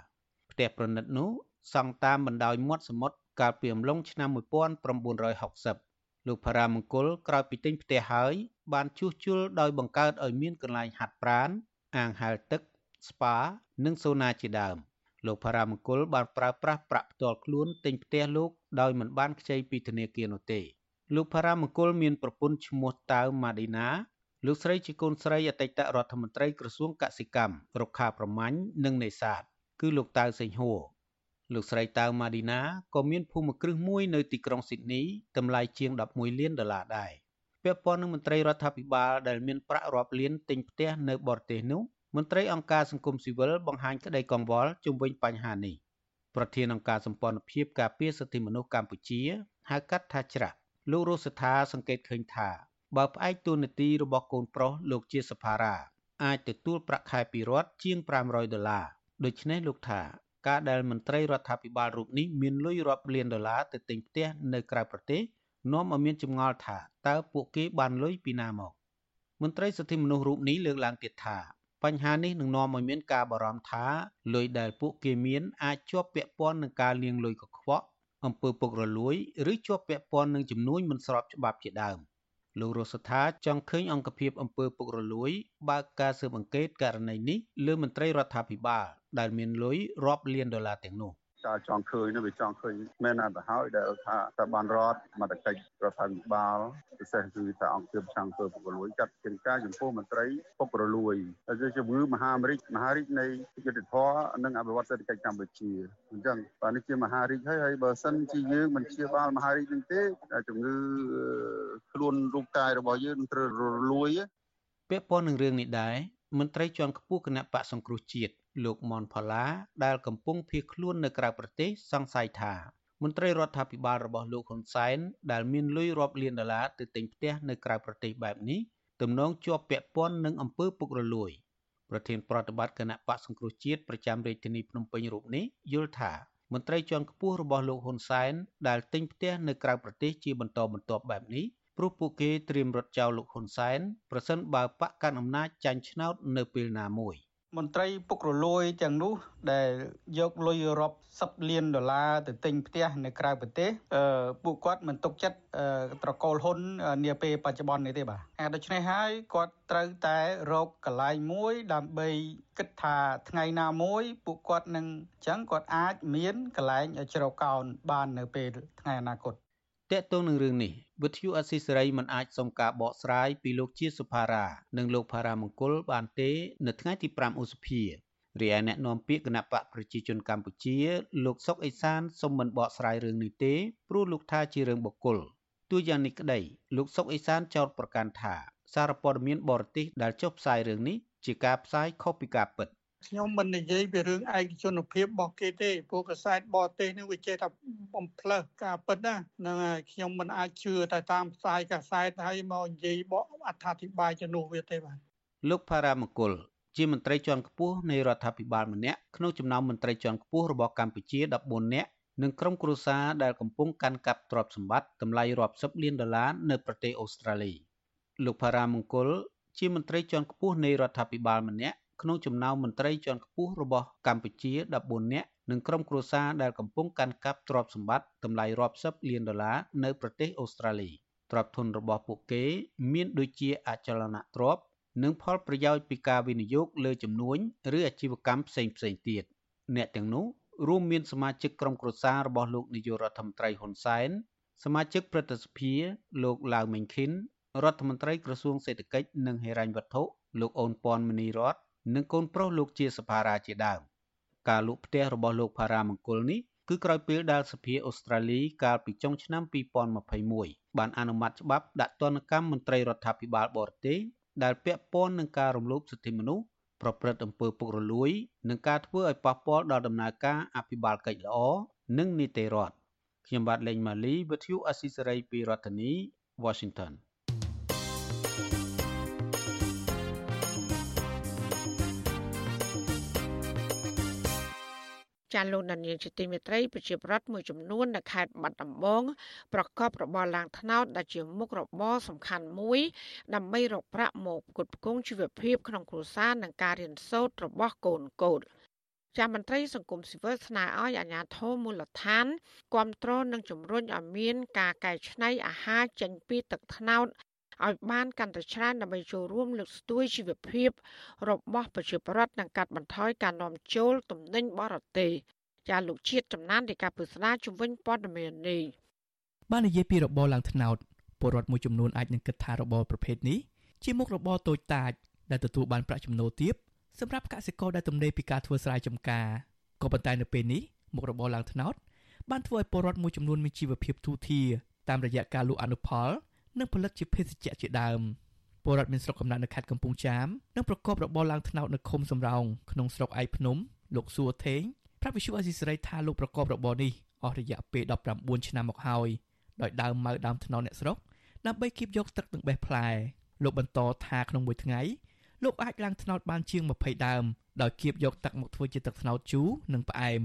ផ្ទះប្រណិតនោះសង់តាមបណ្ដោយមាត់សមុទ្រកាលពីអំឡុងឆ្នាំ1960លោកផារ៉ាមង្គលក្រោយពីទិញផ្ទះហើយ បានជួសជុលដោយបង្កើតឲ្យមានកន្លែងហាត់ប្រាណអាងហែលទឹកស្ប៉ា និងសូណាជាដើមលោកផារ៉ាមង្គលបានប្រើប្រាស់ប្រាក់ផ្ទាល់ខ្លួនទិញផ្ទះលោកដោយមិនបានខ្ចីពីធនាគារនោះទេលោកផារ៉ាមង្គលមានប្រពន្ធឈ្មោះតាវម៉ាឌីណាលោកស្រីជាកូនស្រីអតីតរដ្ឋមន្ត្រីក្រសួងកសិកម្មរុក្ខាប្រមាញ់និងនេសាទគឺលោកតាវសេងហួរលោកស្រីតាវម៉ាឌីណាក៏មានភូមិគ្រឹះមួយនៅទីក្រុងស៊ីដនីតម្លៃជាង11លានដុល្លារដែរពាក់ព័ន្ធនឹងមន្ត្រីរដ្ឋាភិបាលដែលមានប្រាក់រាប់លានទិញផ្ទះនៅបរទេសនោះ មន្ត្រីអង្គការសង្គមស៊ីវិលបង្ហាញក្តីកង្វល់ជុំវិញបញ្ហានេះប្រធានអង្គការសម្ព័ន្ធភាពការពារសិទ្ធិមនុស្សកម្ពុជាហៅកាត់ថាច្រាក់លោករស់សថាសង្កេតឃើញថាបើផ្អែកទូនាទីរបស់កូនប្រុសលោកជាសភារាអាចទទួលប្រាក់ខែពីរដ្ឋជាង500ដុល្លារដូច្នេះលោកថាការដែលមន្ត្រីរដ្ឋាភិបាលរូបនេះមានលុយរាប់លានដុល្លារទៅទិញផ្ទះនៅក្រៅប្រទេសនាំឲ្យមានចម្ងល់ថាតើពួកគេបានលុយពីណាមកមន្ត្រីសិទ្ធិមនុស្សរូបនេះលើកឡើងទៀតថា បញ្ហានេះនឹងនាំឲ្យមានការបារម្ភថាលុយដែលពួកគេមានអាចជាប់ពាក់ព័ន្ធនឹងការលាងលុយកខ្វក់អំពើពុករលួយ ឬជាប់ពាក់ព័ន្ធនឹងជំនួញមិនស្របច្បាប់ជាដើមលោករស់ថាចង់ឃើញអង្គភាពអំពើពុករលួយបើកការស៊ើបអង្កេតករណីនេះលើមន្ត្រីរដ្ឋាភិបាលដែលមានលុយរាប់លានដុល្លារទាំងនោះ ការចង់ឃើញនោះវាចង់ឃើញមែនអត់ទៅហើយដែលថាតើបានរដ្ឋមតិកិច្ចរដ្ឋាភិបាលពិសេសគឺថាអង្គភាពចង់ធ្វើពុករលួយចាត់ជាការចំពោះមន្ត្រីពុករលួយហើយជាជំងឺមហាអាមេរិកមហារាជនៃយុទ្ធធរនិងអភិវឌ្ឍសេដ្ឋកិច្ចកម្ពុជាអញ្ចឹងបាទនេះជាមហារាជហើយហើយបើសិនជាយើងមិនជាបាលមហារាជនឹងទេជំងឺខ្លួនរូបកាយរបស់យើងនឹងត្រូវរលួយពាក់ព័ន្ធនឹងរឿងនេះដែរមន្ត្រីជាន់ខ្ពស់គណៈបកសង្គ្រោះជាតិ លោកមនផល្លាដែលកំពុងភៀសខ្លួននៅក្រៅប្រទេសសង្ស័យថាមន្ត្រីរដ្ឋាភិបាលរបស់លោកហ៊ុនសែនដែលមានលុយរាប់លានដុល្លារទៅទិញផ្ទះនៅក្រៅប្រទេសបែបនេះទំនងជាប់ពាក់ព័ន្ធនឹងអំពើពុករលួយប្រធានប្រតិបត្តិគណៈបកសង្គ្រោះជាតិប្រចាំរាជធានីភ្នំពេញរូបនេះយល់ថាមន្ត្រីជាន់ខ្ពស់របស់លោកហ៊ុនសែនដែលទិញផ្ទះនៅក្រៅប្រទេសជាបន្តបន្ទាប់បែបនេះព្រោះពួកគេត្រៀមរត់ចោលលោកហ៊ុនសែនប្រសិនបើបកកាន់អំណាចចាញ់ឆ្នោតនៅពេលណាមួយ មន្ត្រីពុករលួយទាំងនោះដែលយកលុយរាប់សិបលានដុល្លារទៅទិញផ្ទះនៅក្រៅប្រទេសអឺពួកគាត់មិនទុកចិត្តត្រកូលហ៊ុននាពេលបច្ចុប្បន្ននេះទេបាទហើយដូច្នេះហើយគាត់ត្រូវតែរកកន្លែងមួយដើម្បីគិតថាថ្ងៃណាមួយពួកគាត់នឹងអញ្ចឹងគាត់អាចមានកន្លែងជ្រកកោនបាននៅពេលថ្ងៃអនាគត តកតងនឹងរឿងនេះវិទ្យុអស៊ីសេរីមិនអាចសុំការបកស្រាយពីលោកជាសុផារ៉ានិងលោកផារ៉ាមង្គលបានទេនៅថ្ងៃទី5ឧសភារីឯអ្នកនាំពាក្យគណៈបកប្រជាជនកម្ពុជា លោកសុកអេសានសូមមិនបកស្រាយរឿងនេះទេព្រោះលោកថាជារឿងបុគ្គលទោះយ៉ាងនេះក្តីលោកសុកអេសានចោទប្រកាន់ថាសារព័ត៌មានបរទេសដែលចុះផ្សាយរឿងនេះជាការផ្សាយខុសពីការពិត ខ្ញុំមិននិយាយពីរឿងឯកជនភាពរបស់គេទេពួកកសែតបរទេសនេះវាចេះតែបំផ្លើសការពិតណាហ្នឹងហើយខ្ញុំមិនអាចជឿតែតាមផ្សាយកសែតហើយមកនិយាយបកអត្ថាធិប្បាយជំនួសវាទេបាទលោកផារ៉ាមង្គលជាមន្ត្រីជាន់ខ្ពស់នៃរដ្ឋាភិបាលម្នាក់ក្នុងចំណោមមន្ត្រីជាន់ខ្ពស់របស់កម្ពុជា14នាក់និងក្រុមគ្រួសារដែលកំពុងកាន់កាប់ទ្រព្យសម្បត្តិតម្លៃរាប់សិបលានដុល្លារនៅប្រទេសអូស្ត្រាលីលោកផារ៉ាមង្គលជាមន្ត្រីជាន់ខ្ពស់នៃរដ្ឋាភិបាលម្នាក់ ក្នុងចំណោមមន្ត្រីជាន់ខ្ពស់របស់កម្ពុជា14នាក់និងក្រុមគ្រួសារដែលកំពុងកាន់កាប់ទ្រព្យសម្បត្តិតម្លៃរាប់សិបលានដុល្លារនៅប្រទេសអូស្ត្រាលីទ្រព្យធនរបស់ពួកគេមានដូចជាអចលនទ្រព្យនិងផលប្រយោជន៍ពីការវិនិយោគលើចំនួនឬអាជីវកម្មផ្សេងៗទៀតអ្នកទាំងនោះរួមមានសមាជិកក្រុមគ្រួសាររបស់លោកនាយករដ្ឋមន្ត្រីហ៊ុនសែនសមាជិកព្រឹទ្ធសភាលោកឡាវមេងខិនរដ្ឋមន្ត្រីក្រសួងសេដ្ឋកិច្ចនិងហិរញ្ញវត្ថុលោកអូនពាន់មនីរត និងកូនប្រុសលោកជាសភារាជាដើមការលក់ផ្ទះរបស់លោកផារ៉ាមង្គលនេះគឺក្រោយពេលដែលសភាអូស្ត្រាលីកាលពីចុងឆ្នាំ2021បានអនុម័តច្បាប់ដាក់ទណ្ឌកម្មមន្ត្រីរដ្ឋាភិបាលបរទេសដែលពាក់ព័ន្ធនឹងការរំលោភសិទ្ធិមនុស្សប្រព្រឹត្តអំពើពុករលួយ និងការធ្វើឲ្យប៉ះពាល់ដល់ដំណើរការអភិបាលកិច្ចល្អនិងនីតិរដ្ឋខ្ញុំបាទលេងម៉ាលីវិទ្យុអស៊ីសេរីពីរដ្ឋធានី Washington ចាលោកដានៀងជាទីមេត្រីប្រជាប្រដ្ឋមួយចំនួននៅខេត្តបាត់ដំបងប្រកបរបរឡើងថ្នោតដែលជាមុខរបរសំខាន់មួយ ដើម្បីរកប្រាក់មកផ្គត់ផ្គង់ជីវភាពក្នុងគ្រួសារនិងការរៀនសូត្ររបស់កូនកូនចាំមន្ត្រីសង្គមស៊ីវិលស្នើឲ្យអាជ្ញាធរមូលដ្ឋានគ្រប់គ្រងនិងជំរុញឲ្យមាន ការកែច្នៃអាហារចេញពីទឹកត្នោត ឲ្យបានកាន់តែច្រើនដើម្បីចូលរួមលើកស្ទួយជីវភាពរបស់ប្រជាពលរដ្ឋនិងកាត់បន្ថយការនាំចូលទំនិញបរទេសចាលោកជាតិចំណាននៃការពឹស្ដាជំវិញព័ត៌មាននេះបាននិយាយពីរបរឡើងថ្នោតពលរដ្ឋមួយចំនួនអាចនឹងគិតថារបរប្រភេទនេះជាមុខរបរតូចតាចដែលទទួលបានប្រាក់ចំណូលទាបសម្រាប់កសិករដែលទំនេរពីការធ្វើស្រែចម្ការក៏ប៉ុន្តែនៅពេលនេះមុខរបរឡើងថ្នោតបានធ្វើឲ្យពលរដ្ឋមួយចំនួនមានជីវភាពទូធាតាមរយៈការលក់អនុផល និងផលិតជាភេសជ្ជៈជាដើមពលរដ្ឋមានស្រុកកំណើតនៅខេត្តកំពង់ចាមនិងប្រកបរបរឡើងថ្នោតនៅឃុំសំរោងក្នុងស្រុកឯកភ្នំលោកសួរថេងប្រាប់វិសុអេស៊ីសរ៉ៃថាលោកប្រកបរបរនេះអស់រយៈពេល19ឆ្នាំមកហើយដោយដើមម៉ៅដើមថ្នោតអ្នកស្រុកដើម្បីគៀបយកទឹកនិងបេះផ្លែលោកបន្តថាក្នុងមួយថ្ងៃលោកអាចឡើងថ្នោតបានជាង20ដើមដោយគៀបយកទឹកមកធ្វើជាទឹកថ្នោតជូរនិងផ្អែម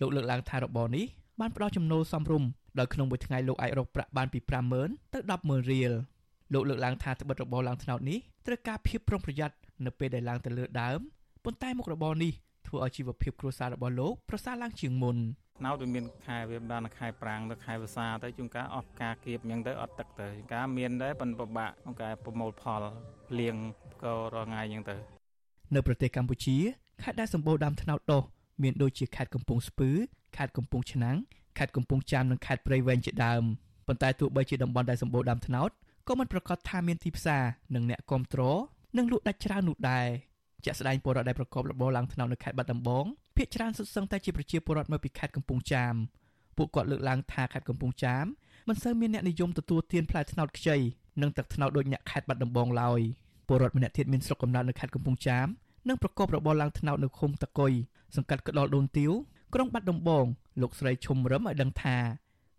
លោកលើកឡើងថារបរនេះបានផ្ដល់ចំណូលសមរម្យ ដោយក្នុងមួយថ្ងៃលោកអាចរកប្រាក់បានពី50000ទៅ100,000រៀលលោកលើកឡើងថាត្បិតរបរឡើងថ្នោតនេះត្រូវការភាពប្រុងប្រយ័ត្ននៅពេលដែលឡើងទៅលើដើមប៉ុន្តែមុខរបរនេះធ្វើឲ្យជីវភាពគ្រួសាររបស់លោកប្រសើរឡើងជាងមុនណោតវាមានខែវាបានខែប្រាំងទៅខែវស្សាទៅជួនកាលអស់ការគៀបអញ្ចឹងទៅអត់ទឹកទៅជួនកាលមានដែរប៉ុន្តែពិបាកក្នុងការប្រមូលផលលៀងក៏រាល់ថ្ងៃអញ្ចឹងទៅ នៅប្រទេសកម្ពុជាខេត្តដែលសម្បូរដើមត្នោតដុះមានដូចជាខេត្តកំពង់ស្ពឺខេត្តកំពង់ឆ្នាំង ខេត្តកំពង់ចាមនិងខេត្តព្រៃវែងជាដើមប៉ុន្តែទោះបីជាតំបន់ដែលសម្បូរដើមត្នោតក៏មិនប្រកាសថាមានទីផ្សារនិងអ្នកគ្រប់គ្រងនិងលក់ដាច់ច្រើននោះដែរជាក់ស្ដែងពលរដ្ឋដែលប្រកបរបរឡើងថ្នោតនៅខេត្តបាត់ដំបងភាគច្រើនសុទ្ធសឹងតែជាប្រជាពលរដ្ឋមកពីខេត្តកំពង់ចាមពួកគាត់លើកឡើងថាខេត្តកំពង់ចាមមិនសូវមានអ្នកនិយមទទួលទានផ្លែត្នោតខ្ចីនិងទឹកត្នោតដូចអ្នកខេត្តបាត់ដំបងឡើយពលរដ្ឋម្នាក់ទៀតមានស្រុកកំណើតនៅខេត្តកំពង់ចាមនិងប្រកបរបរឡើងត្នោតនៅឃុំតកុយសង្កាត់ក្តលដូនទាវ ក្រុងបាត់ដំបងលោកស្រីឈុំរឹមឲ្យដឹងថា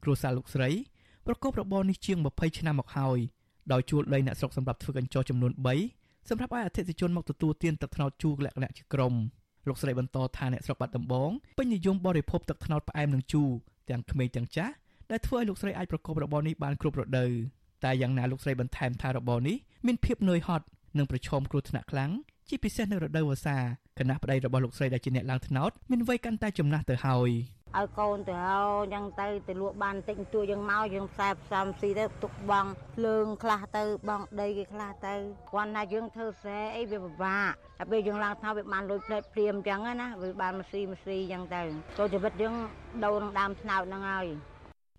គ្រួសារលោកស្រីប្រកបរបរនេះជាង20ឆ្នាំមកហើយដោយជួលដីអ្នកស្រុកសម្រាប់ធ្វើកញ្ចោចំនួន3សម្រាប់ឲ្យអតិថិជនមកទទួលទានទឹកត្នោតជូរលក្ខណៈជាក្រុមលោកស្រីបន្តថាអ្នកស្រុកបាត់ដំបងពេញនិយមបរិភោគទឹកត្នោតផ្អែមនិងជូរទាំងក្មេងទាំងចាស់ដែលធ្វើឲ្យលោកស្រីអាចប្រកបរបរនេះបានគ្រប់រដូវតែយ៉ាងណាលោកស្រីបន្ថែមថារបរនេះមានភាពនឿយហត់និងប្រឈមគ្រោះថ្នាក់ខ្លាំងជាពិសេសនៅរដូវវស្សា គណៈប្តីរបស់លោកស្រីដែលជាអ្នកឡើងថ្នោតមានវ័យកាន់តែចំណាស់ទៅហើយឲ្យកូនទៅហៅអញ្ចឹងទៅទៅលក់បានតិចតួយើងមកយើងផ្សាយផ្សំស៊ីទៅទុកបងភ្លើងខ្លះទៅបងដីគេខ្លះទៅគាត់ថាយើងធ្វើស្រែអីវាពិបាកតែពេលយើងឡើងថ្នោតវាបានលុយផ្លែតព្រាមអញ្ចឹងណាវាបានមកស៊ីមកស៊ីអញ្ចឹងទៅចូលជីវិតយើងដូរនឹងដើមថ្នោតហ្នឹងហើយ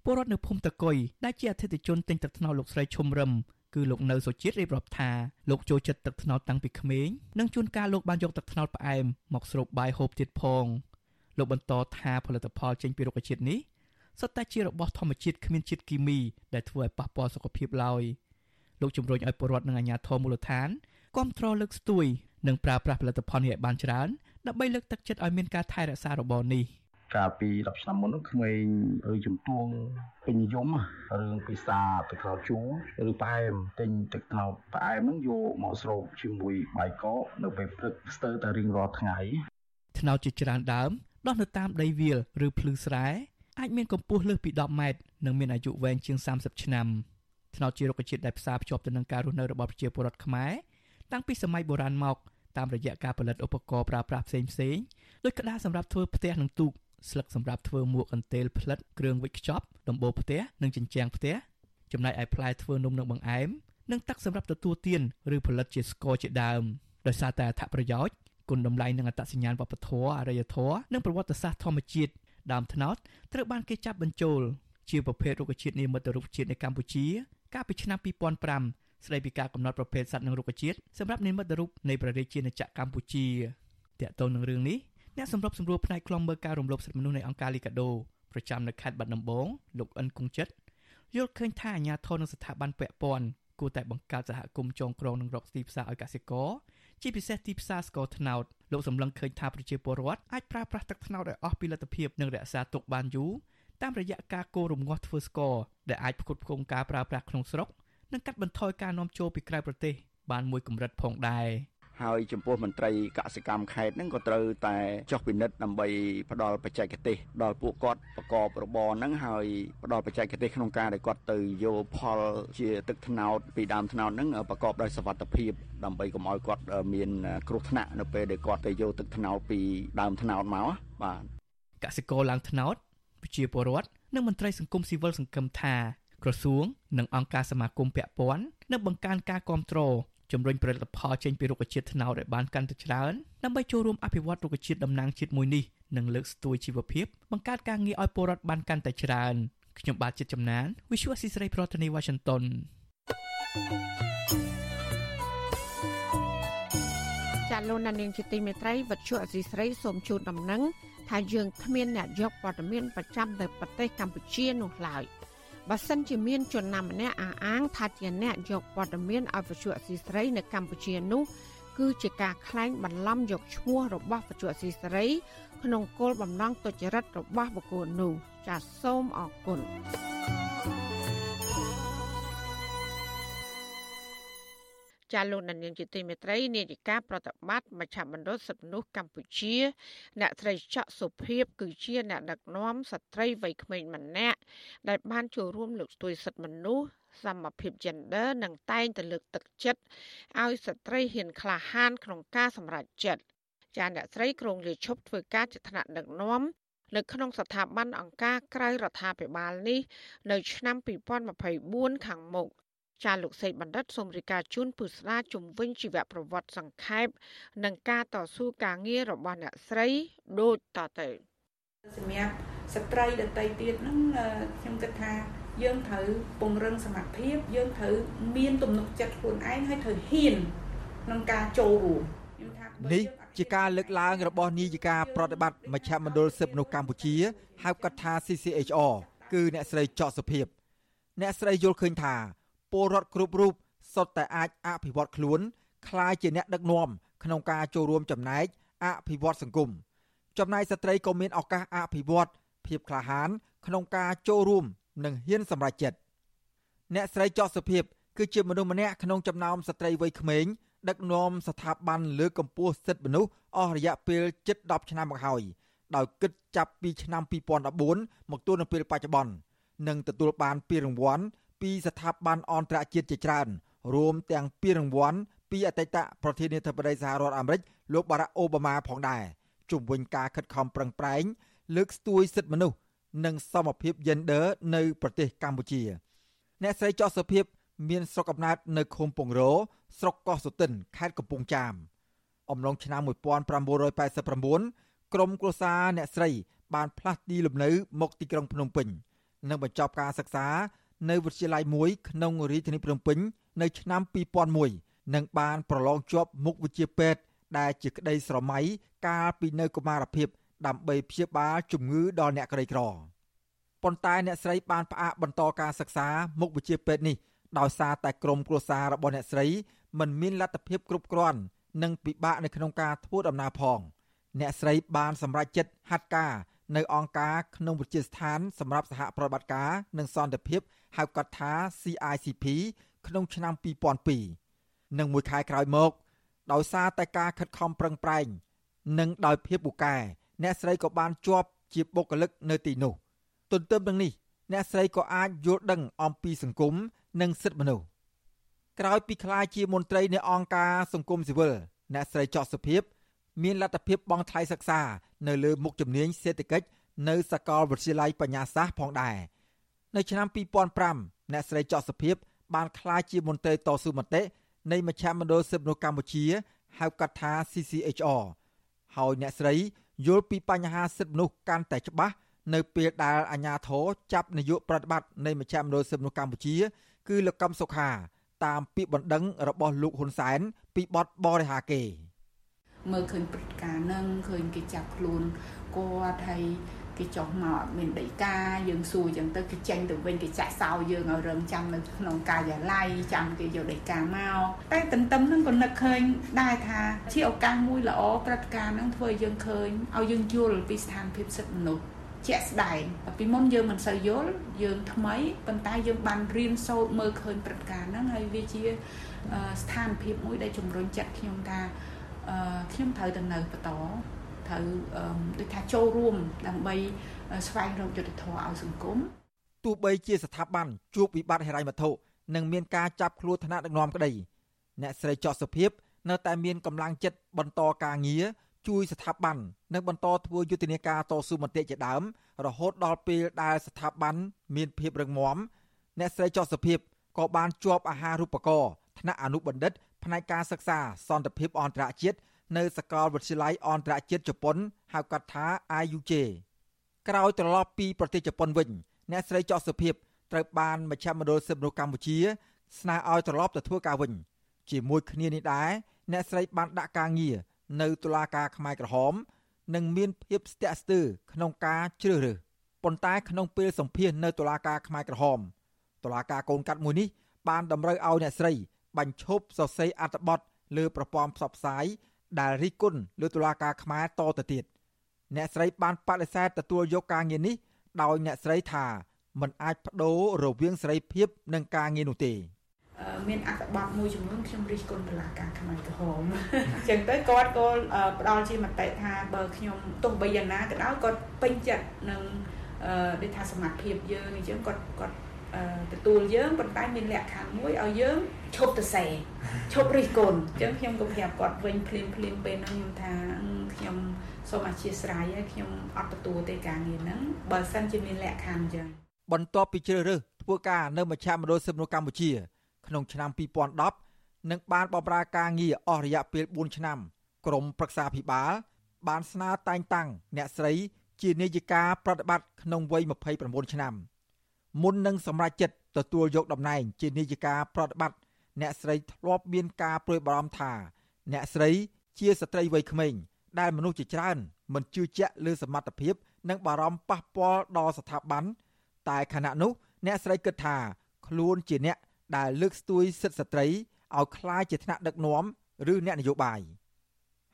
ពលរដ្ឋនៅភូមិតកុយដែលជាអធិជនទិញទឹកថ្នោតលោកស្រីឈុំរឹម គឺលោកនៅសុជាតិរៀបរាប់ថាលោកចូលចិត្តទឹកត្នោតតាំងពីក្មេងនិងជួនកាលលោកបានយកទឹកត្នោតផ្អែមមកស្រូបបាយហូបទៀតផងលោកបន្តថាផលិតផលចេញពីរុក្ខជាតិនេះសុទ្ធតែជារបស់ធម្មជាតិគ្មានជាតិគីមីដែលធ្វើឲ្យប៉ះពាល់សុខភាពឡើយលោកជំរុញឲ្យពលរដ្ឋនិងអាជ្ញាធរមូលដ្ឋានគាំទ្រលើកស្ទួយនិងប្រើប្រាស់ផលិតផលនេះឲ្យបានច្រើនដើម្បីលើកទឹកចិត្តឲ្យមានការថែរក្សារបរនេះ។ កាលពី10ឆ្នាំមុននោះក្មេងឬជំទង់ពេញនិយមរឿងពិសាទឹកត្នោតជូរឬផ្អែមទិញទឹកត្នោតផ្អែមហ្នឹងយកមកស្រូបជាមួយបាយកកនៅពេលព្រឹកស្ទើរតែរៀងរាល់ថ្ងៃត្នោតជាច្រើនដើមដោះនៅតាមដីវាលឬភ្លឺស្រែអាចមានកម្ពស់លើសពី10ម៉ែត្រនិងមានអាយុវែងជាង30ឆ្នាំត្នោតជារុក្ខជាតិដែលផ្សារភ្ជាប់ទៅនឹងការរស់នៅរបស់ប្រជាពលរដ្ឋខ្មែរតាំងពីសម័យបុរាណមកតាមរយៈការផលិតឧបករណ៍ប្រើប្រាស់ផ្សេងផ្សេងដូចក្តារសម្រាប់ធ្វើផ្ទះនិងទូក ស្លឹកសម្រាប់ធ្វើមួកកន្ទេលផ្លិតគ្រឿងវិចខ្ចប់ដំបូលផ្ទះនិងជញ្ជាំងផ្ទះចំណែកឯផ្លែធ្វើនំនិងបង្អែមនិងទឹកសម្រាប់ទទួលទានឬផលិតជាស្ករជាដើមដោយសារតែអត្ថប្រយោជន៍គុណតម្លៃនិងអត្តសញ្ញាណវប្បធម៌អរិយធម៌និងប្រវត្តិសាស្ត្រធម្មជាតិដើមត្នោតត្រូវបានគេចាប់បញ្ចូលជាប្រភេទរុក្ខជាតិនិមិត្តរូបជាតិនៅកម្ពុជា កាលពីឆ្នាំ2005ស្ដីពីការកំណត់ប្រភេទសត្វនិងរុក្ខជាតិសម្រាប់និមិត្តរូបនៃព្រះរាជាណាចក្រកម្ពុជាតកតទៅនឹងរឿងនេះ អ្នកសម្របសម្រួលផ្នែកខ្លំមើលការរំលោភសិទ្ធិមនុស្សនៃអង្គការលីកាដូប្រចាំនៅខេត្តបាត់ដំបងលោកអិនគង្ជិតយល់ឃើញថាអាញាធននិងស្ថាប័នពាក់ព័ន្ធគួរតែបង្កើតសហគមន៍ចងក្រងនិងរកទីផ្សារឲ្យកសិករជាពិសេសទីផ្សារស្ករត្នោតលោកសម្លឹងឃើញថាប្រជាពលរដ្ឋអាចប្រើប្រាស់ទឹកត្នោតឲ្យអស់ពីលទ្ធភាពនិងរក្សាទុកបានយូរតាមរយៈការកូររំងាស់ធ្វើស្ករដែលអាចផ្គត់ផ្គង់ការប្រើប្រាស់ក្នុងស្រុកនិងកាត់បន្ថយការនាំចូលពីក្រៅប្រទេសបានមួយកម្រិតផងដែរ ហើយចំពោះមន្ត្រីកសិកម្មខេត្តហ្នឹងក៏ត្រូវតែចុះពិនិត្យដើម្បីផ្ដល់បច្ចេកទេសដល់ពួកគាត់ប្រកបរបរហ្នឹងហើយផ្ដល់បច្ចេកទេសក្នុងការដែលគាត់ទៅយកផលជាទឹកត្នោតពីដើមត្នោតហ្នឹងប្រកបដោយសុវត្ថិភាពដើម្បីកុំឲ្យគាត់មានគ្រោះថ្នាក់នៅពេលដែលគាត់ទៅយកទឹកត្នោតពីដើមត្នោតមកបាទកសិករឡើងត្នោតប្រជាពលរដ្ឋនិងមន្ត្រីសង្គមស៊ីវិលសង្ឃឹមថាក្រសួងនិងអង្គការសមាគមពាក់ព័ន្ធនឹងបង្កើនការគ្រប់គ្រង ជំរុញផលិតផលចេញពីរុក្ខជាតិត្នោតឲ្យបានកាន់តែច្រើនដើម្បីចូលរួមអភិវឌ្ឍរុក្ខជាតិតំណាងជាតិមួយនេះនិងលើកស្ទួយជីវភាពបង្កើតការងារឲ្យពលរដ្ឋបានកាន់តែច្រើនខ្ញុំបាទចិត្តចំណាន Visual Assisray ប្រធានាទី Washington ចាលោកនាងជាទីមេត្រីវັດឈុអសីស្រីសូមជូនដំណឹងថាយើងគ្មានអ្នកយកព័ត៌មានប្រចាំនៅប្រទេសកម្ពុជានោះឡើយ បើសិនជាមានជនណាម្នាក់អះអាងថាជាអ្នកយកព័ត៌មានអវិជ្ជាអសីស្រីនៅកម្ពុជានោះគឺជាការក្លែងបន្លំយកឈ្មោះរបស់វិជ្ជាអសីស្រី ក្នុងគោលបំណងទុច្ចរិតរបស់បុគ្គលនោះចាសសូមអរគុណ ចាលោកនាងជាទីមេត្រីនាយិកាប្រតិបត្តិមជ្ឈមណ្ឌលសិទ្ធិមនុស្សកម្ពុជា អ្នកត្រីច័កសុភាពគឺជាអ្នកដឹកនាំស្ត្រីវ័យក្មេងម្នាក់ដែលបានចូលរួមលើកស្ទួយសិទ្ធិមនុស្សសមភាព gender និងតែងតែលើកទឹកចិត្តឲ្យស្ត្រីហ៊ានក្លាហានក្នុងការសម្រេចចិត្តចាអ្នកស្រីក្រុងលាឈប់ធ្វើការជាថ្នាក់ដឹកនាំនៅក្នុងស្ថាប័នអង្គការក្រៅរដ្ឋាភិបាលនេះ នៅឆ្នាំ2024ខាងមុខ ចាលោកសេកបណ្ឌិតសូមរាយការណ៍ជូនពុស្ដាជំវិញជីវប្រវត្តិសង្ខេបនិងការតស៊ូការងាររបស់អ្នកស្រីដូចតទៅសម្រាប់ស្ត្រីដតីទៀតហ្នឹងខ្ញុំគិតថាយើងត្រូវពង្រឹងសមត្ថភាពយើងត្រូវមានទំនុកចិត្តខ្លួនឯងហើយត្រូវហ៊ានក្នុងការចូលរួមខ្ញុំថានេះជាការលើកឡើងរបស់នាយិកាប្រតិបត្តិមជ្ឈមណ្ឌលសិទ្ធិមនុស្សកម្ពុជាហៅកាត់ថា CCHR គឺអ្នកស្រីចော့សុភាព អ្នកស្រីយល់ឃើញថា ពលរដ្ឋគ្រប់រូបសុទ្ធតែអាចអភិវឌ្ឍខ្លួនក្លាយជាអ្នកដឹកនាំក្នុងការចូលរួមចំណែកអភិវឌ្ឍសង្គមចំណែកស្ត្រីក៏មានឱកាសអភិវឌ្ឍភាពក្លាហាន ក្នុងការចូលរួមនិងហ៊ានសម្រេចចិត្តអ្នកស្រីចော့សុភាពគឺជាមនុស្សម្នាក់ក្នុងចំណោមស្ត្រីវ័យក្មេងដឹកនាំស្ថាប័នលើកម្ពស់សិទ្ធិមនុស្សអស់រយៈពេលជិត10ឆ្នាំមកហើយដោយគិតចាប់ពីឆ្នាំ2014មកទល់នឹងពេលបច្ចុប្បន្ននិងទទួលបានពានរង្វាន់ ពីស្ថាប័នអន្តរជាតិជាច្រើន រួមទាំងពានរង្វាន់ពីអតីតប្រធានាធិបតីសហរដ្ឋអាមេរិកលោកបារ៉ាក់អូបាម៉ាផងដែរជុំវិញការខិតខំប្រឹងប្រែង លើកស្ទួយសិទ្ធិមនុស្សនិងសមភាព gender នៅប្រទេសកម្ពុជា អ្នកស្រីចော့សុភាព មានស្រុកកំណើតនៅឃុំពងរោស្រុកកោះសុទិនខេត្តកំពង់ចាមអំឡុងឆ្នាំ1989ក្រុមគ្រួសារអ្នកស្រី បានផ្លាស់ទីលំនៅមកទីក្រុងភ្នំពេញនិងបញ្ចប់ការសិក្សា នៅវិទ្យាល័យមួយក្នុងរាជធានីភ្នំពេញនៅឆ្នាំ2001និងបានប្រឡងជាប់មុខវិជ្ជាពេទ្យដែលជាក្តីស្រមៃកាលពីនៅកុមារភាពដើម្បីព្យាបាលជំងឺដល់អ្នកក្រីក្រប៉ុន្តែអ្នកស្រីបានផ្អាកបន្តការសិក្សាមុខវិជ្ជាពេទ្យនេះដោយសារតែក្រុមគ្រួសាររបស់អ្នកស្រីមិនមានលទ្ធភាពគ្រប់គ្រាន់និងពិបាកនៅក្នុងការធ្វើដំណើរផង អ្នកស្រីបានសម្រេចចិត្តហាត់ការ នៅអង្គការក្នុងវិទ្យាស្ថានសម្រាប់សហប្រតិបត្តិការនិងសន្តិភាពហៅកាត់ថា CICP ក្នុងឆ្នាំ2002និងមួយខែក្រោយមក ដោយសារតែការខិតខំប្រឹងប្រែង និងដោយភាពពូកែអ្នកស្រីក៏បានជាប់ជាបុគ្គលិកនៅទីនោះ ទន្ទឹមនឹងនេះ អ្នកស្រីក៏អាចយល់ដឹងអំពីសង្គមនិងសិទ្ធិមនុស្សក្រោយពីក្លាយជាមន្ត្រីនៃអង្គការសង្គមស៊ីវិលអ្នកស្រីចော့សុភាព មានលទ្ធភាពបង់ថ្លៃសិក្សា នៅលើមុខជំនាញសេដ្ឋកិច្ចនៅសាកលវិទ្យាល័យបញ្ញាសាស្ត្រផងដែរនៅឆ្នាំ2005អ្នកស្រីចော့សុភាពបានក្លាយជាមន្ត្រីតស៊ូមតិនៃមជ្ឈមណ្ឌលសិទ្ធិមនុស្សកម្ពុជាហៅកាត់ថា CCHR ហើយអ្នកស្រីយល់ពីបញ្ហាសិទ្ធិមនុស្សកាន់តែច្បាស់នៅពេលដែលអាជ្ញាធរចាប់នាយកប្រតិបត្តិនៃមជ្ឈមណ្ឌលសិទ្ធិមនុស្សកម្ពុជា គឺលោកកឹមសុខា តាមពាក្យបណ្ដឹងរបស់លោកហ៊ុនសែនពីបទបរិហាគេ មើលឃើញព្រឹត្តិការណ៍ហ្នឹងឃើញគេចាប់ខ្លួនគាត់ហើយគេចុះមកអត់មានដីកាយើងសួរចឹងទៅគេចេញទៅវិញគេចាក់សោយើងឲ្យរងចាំនៅក្នុងការិយាល័យចាំគេយកដីកាមកតែទន្ទឹមនឹងក៏នឹកឃើញដែរថាជាឱកាសមួយល្អព្រឹត្តិការណ៍ហ្នឹងធ្វើឲ្យយើងឃើញឲ្យយើងយល់ពីស្ថានភាពសិទ្ធិមនុស្សជាក់ស្ដែងពីមុនយើងមិនសូវយល់យើងថ្មីប៉ុន្តែយើងបានរៀនសូត្រមើលឃើញព្រឹត្តិការណ៍ហ្នឹងហើយវាជាស្ថានភាពមួយដែលជំរុញចិត្តខ្ញុំថា ខ្ញុំត្រូវទៅនៅបន្តត្រូវដូចថាចូលរួមដើម្បីស្វែងរកយុត្តិធម៌ឲ្យសង្គមទោះបីជាស្ថាប័នជួបវិបត្តិហិរញ្ញវត្ថុនិងមានការចាប់ខ្លួនឋានៈដឹកនាំក្តីអ្នកស្រីចော့សុភាពនៅតែមានកម្លាំងចិត្តបន្តការងារជួយស្ថាប័ននិងបន្តធ្វើយុទ្ធនាការតស៊ូមតិជាដើម រហូតដល់ពេលដែលស្ថាប័នមានភាពរឹងមាំអ្នកស្រីចော့សុភាពក៏បានជាប់អាហារូបករណ៍ថ្នាក់អនុបណ្ឌិត ផ្នែកការសិក្សាសន្តិភាពអន្តរជាតិនៅសាកលវិទ្យាល័យអន្តរជាតិជប៉ុនហៅកាត់ថា IUJ ក្រោយត្រឡប់ពីប្រទេសជប៉ុនវិញ អ្នកស្រីចော့សុភាពត្រូវបានមជ្ឈមណ្ឌលសិទ្ធិមនុស្សកម្ពុជា ស្នើឲ្យត្រឡប់ទៅធ្វើការវិញជាមួយគ្នានេះដែរអ្នកស្រីបានដាក់ការងារនៅតុលាការខ្មែរក្រហម និងមានភាពស្ទាក់ស្ទើរក្នុងការជ្រើសរើសប៉ុន្តែក្នុងពេលសម្ភាសនៅតុលាការខ្មែរក្រហមតុលាការកូនកាត់មួយនេះបានតម្រូវឲ្យអ្នកស្រី បញ្ឈប់សរសេរអត្ថបទលើប្រព័ន្ធផ្សព្វផ្សាយដែលរិះគន់លើតុលាការខ្មែរតទៅទៀតអ្នកស្រីបានបដិសេធទទួលយកការងារនេះដោយអ្នកស្រីថាมันអាចបដូររវាងសេរីភាពនិងការងារនោះទេមានអត្ថបទមួយចំនួនខ្ញុំរិះគន់តុលាការខ្មែរក្រហមអញ្ចឹងទៅគាត់ក៏ផ្ដល់ជាមតិថាបើខ្ញុំទោះបីយ៉ាងណាក៏ដោយគាត់ពេញចិត្តនឹងដូចថាសមត្ថភាពយើងអញ្ចឹងគាត់គាត់ ទទួលយើងប៉ុន្តែមានលក្ខខណ្ឌមួយឲ្យយើងឈប់ទៅសេឈប់រិះគន់អញ្ចឹងខ្ញុំក៏ប្រាប់គាត់វិញភ្លាមភ្លាមពេលហ្នឹងខ្ញុំថាខ្ញុំសូមអធិស្ឋានហើយខ្ញុំអត់ទទួលទេការងារហ្នឹងបើសិនជាមានលក្ខខណ្ឌអញ្ចឹងបន្ទាប់ពីជ្រើសរើសធ្វើការនៅមជ្ឈមណ្ឌលសិទ្ធិមនុស្សកម្ពុជា ក្នុងឆ្នាំ2010និងបានបម្រើការងារអស់រយៈពេល4ឆ្នាំក្រមប្រឹក្សាភិបាល បានស្នើតែងតាំងអ្នកស្រីជានាយិកាប្រតិបត្តិក្នុងវ័យ29ឆ្នាំ មុននឹងសម្រេចចិត្តទទួលយកតំណែងជានាយិកាប្រតិបត្តិអ្នកស្រីធ្លាប់មានការព្រួយបារម្ភថា អ្នកស្រីជាស្ត្រីវ័យក្មេងដែលមនុស្សជាច្រើនមិនជឿជាក់លើសមត្ថភាពនិងបារម្ភប៉ះពាល់ដល់ស្ថាប័នតែខណៈនោះអ្នកស្រីគិតថាខ្លួនជាអ្នកដែលលើកស្ទួយសិទ្ធិស្ត្រីឲ្យคล้ายជាថ្នាក់ដឹកនាំឬអ្នកនយោបាយ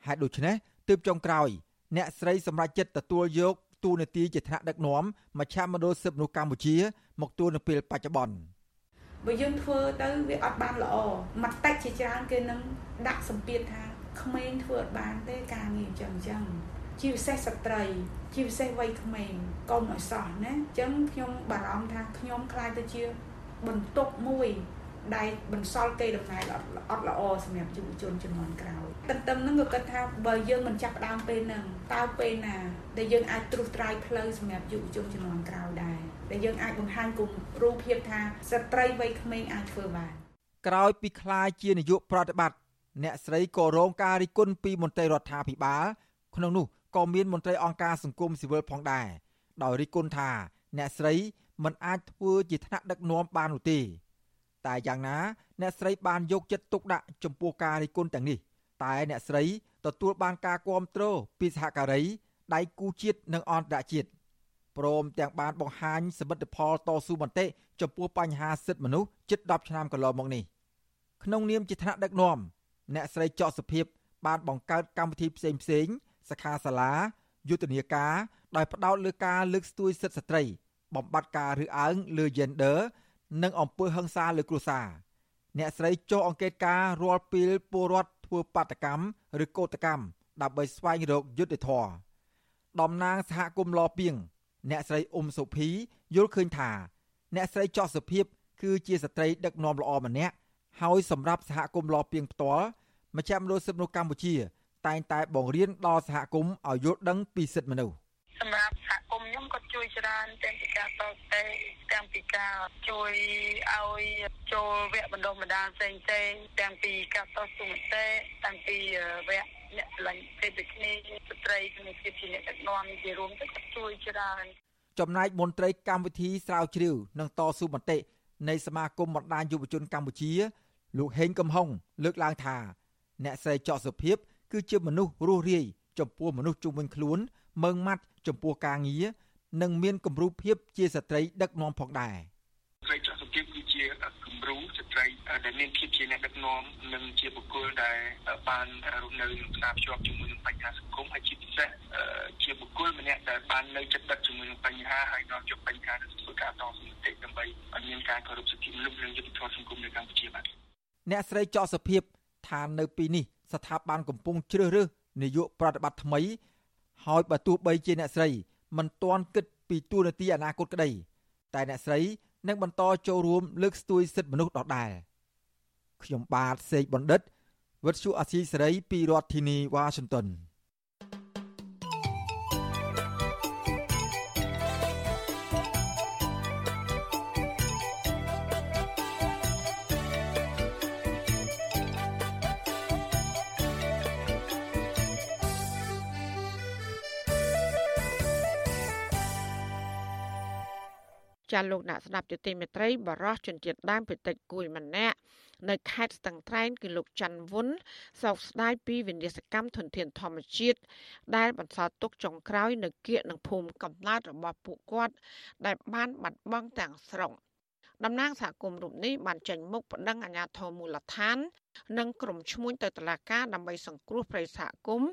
ហេតុដូច្នេះទើបចុងក្រោយ អ្នកស្រីសម្រេចចិត្តទទួលយក ទូនាទីជាថ្នាក់ដឹកនាំមជ្ឈមណ្ឌលសិទ្ធិមនុស្សកម្ពុជា មកទួលនៅពេលបច្ចុប្បន្នបើយើងធ្វើទៅវាអត់បានល្អមតិជាច្រើនគេនឹងដាក់សម្ពាធថាក្មេងធ្វើអត់បានទេការងារអញ្ចឹងអញ្ចឹងជាពិសេសស្ត្រី ជាពិសេសវ័យក្មេងកុំឲ្យសោះណាអញ្ចឹងខ្ញុំបារម្ភថាខ្ញុំខ្លាចទៅជាបន្ទុកមួយ ដែលបន្សល់កេរដំណែលអត់ល្អសម្រាប់យុវជនជំនាន់ក្រោយទន្ទឹមនឹងក៏គិតថាបើយើងមិនចាប់ផ្ដើមពេលហ្នឹងតើពេលណាដែលយើងអាចត្រួសត្រាយផ្លូវសម្រាប់យុវជនជំនាន់ក្រោយដែរដែលយើងអាចបង្ហាញគំរូភាពថាស្ត្រីវ័យក្មេងអាចធ្វើបានក្រោយពីខ្លាយជានាយកប្រតិបត្តិអ្នកស្រីក៏រងការរិះគន់ពីមន្ត្រីរដ្ឋាភិបាលក្នុងនោះក៏មានមន្ត្រីអង្គការសង្គមស៊ីវិលផងដែរដោយរិះគន់ថា អ្នកស្រីមិនអាចធ្វើជាថ្នាក់ដឹកនាំបាននោះទេ តែយ៉ាងណា អ្នកស្រីបានយកចិត្តទុកដាក់ចំពោះការរិះគន់ទាំងនេះ តែអ្នកស្រីទទួលបានការគាំទ្រពីសហការីដៃគូជាតិនិងអន្តរជាតិព្រមទាំងបានបង្ហាញសមិទ្ធផលតស៊ូមតិចំពោះបញ្ហាសិទ្ធិមនុស្សជិត10ឆ្នាំកន្លងមកនេះក្នុងនាមជាថ្នាក់ដឹកនាំអ្នកស្រីចော့សុភាពបានបង្កើតកម្មវិធីផ្សេងផ្សេងសិក្ខាសាលាយុទ្ធនាការដោយផ្ដោតលើការលើកស្ទួយសិទ្ធិស្ត្រីបំបត្តិការរើសអើងលើ gender និងអំពើហិង្សាលើគ្រួសារអ្នកស្រីចុះអង្កេតការរាល់ពេលពលរដ្ឋធ្វើបាតកម្មឬកោតកម្មដើម្បីស្វែងរកយុត្តិធម៌តំណាងសហគមន៍លពីងអ្នកស្រីអ៊ុំសុភីយល់ឃើញថា អ្នកស្រីចោះសុភាព គឺជាស្ត្រីដឹកនាំល្អម្នាក់ហើយសម្រាប់សហគមន៍លពីងផ្ទាល់មជ្ឈមណ្ឌលសិទ្ធិមនុស្សកម្ពុជា តែងតែបង្រៀនដល់សហគមន៍ឲ្យយល់ដឹងពីសិទ្ធិមនុស្ស សម្រាប់សហគមន៍ខ្ញុំក៏ជួយច្រើនទាំងពីការតតេទាំងពីការជួយឲ្យចូលវគ្គបណ្ដុះបណ្ដាលផ្សេងផ្សេងទាំងពីការតស៊ូមតិទាំងពីវគ្គអ្នកឆ្លាញ់ទេពគ្នាស្ត្រីក្នុងភាពជាអ្នកដឹកនាំជារួមទៅក៏ជួយច្រើនចំណែកមន្ត្រីកម្មវិធីស្រាវជ្រាវនិងតស៊ូមតិនៃសមាគមបណ្ដាញយុវជនកម្ពុជា លោកហេងកំហុងលើកឡើងថា អ្នកស្រីចော့សុភាពគឺជាមនុស្សរស់រាយចំពោះមនុស្សជុំវិញខ្លួន មើងម៉ាត់ចំពោះការងារនិងមានគំរូភាពជាស្ត្រីដឹកនាំផងដែរស្រីចសុភាពគឺជាគំរូស្ត្រីដែលមានភាពជាអ្នកដឹកនាំនិងជាបុគ្គលដែលបានរស់នៅនិងផ្សារភ្ជាប់ជាមួយនឹងបញ្ហាសង្គមហើយជាពិសេសជាបុគ្គលម្នាក់ដែលបាននៅចិត្តដិតជាមួយនឹងបញ្ហាហើយនាំយកបញ្ហាទៅធ្វើការតស៊ូមតិដើម្បីឲ្យមានការគោរពសិទ្ធិមនុស្សនិងយុត្តិធម៌សង្គមនៅកម្ពុជាបាទអ្នកស្រីចော့សុភាពថានៅពីនេះស្ថាប័នកំពុងជ្រើសរើសនាយកប្រតិបត្តិថ្មី ហើយបើទោះបីជាអ្នកស្រីមិនទាន់គិតពីទួលនីតិអនាគតក្តីតែអ្នកស្រីនឹងបន្តចូលរួមលើកស្ទួយសិទ្ធិមនុស្សដដែលខ្ញុំបាទសេកបណ្ឌិតវិទ្យុអាស៊ីសេរីពីរដ្ឋធានីវ៉ាស៊ីនតោន ចាលោកអ្នកស្ដាប់យុតិមេត្រីបរោះជនជាតិដើមភាគតិចគួយម្នាក់នៅខេត្តស្ទឹងត្រែងគឺលោកច័ន្ទវុនសោកស្ដាយពីវិនាសកម្មធនធានធម្មជាតិដែលបន្សល់ទុកចុងក្រោយនៅគៀកនឹងភូមិកំណើតរបស់ពួកគាត់ ដែលបានបាត់បង់ទាំងស្រុងតំណាងសហគមន៍រូបនេះបានចេញមុខប្តឹងអាជ្ញាធរមូលដ្ឋាន និងក្រុមឈ្មួញទៅតុលាការដើម្បីសង្គ្រោះប្រិយសហគមន៍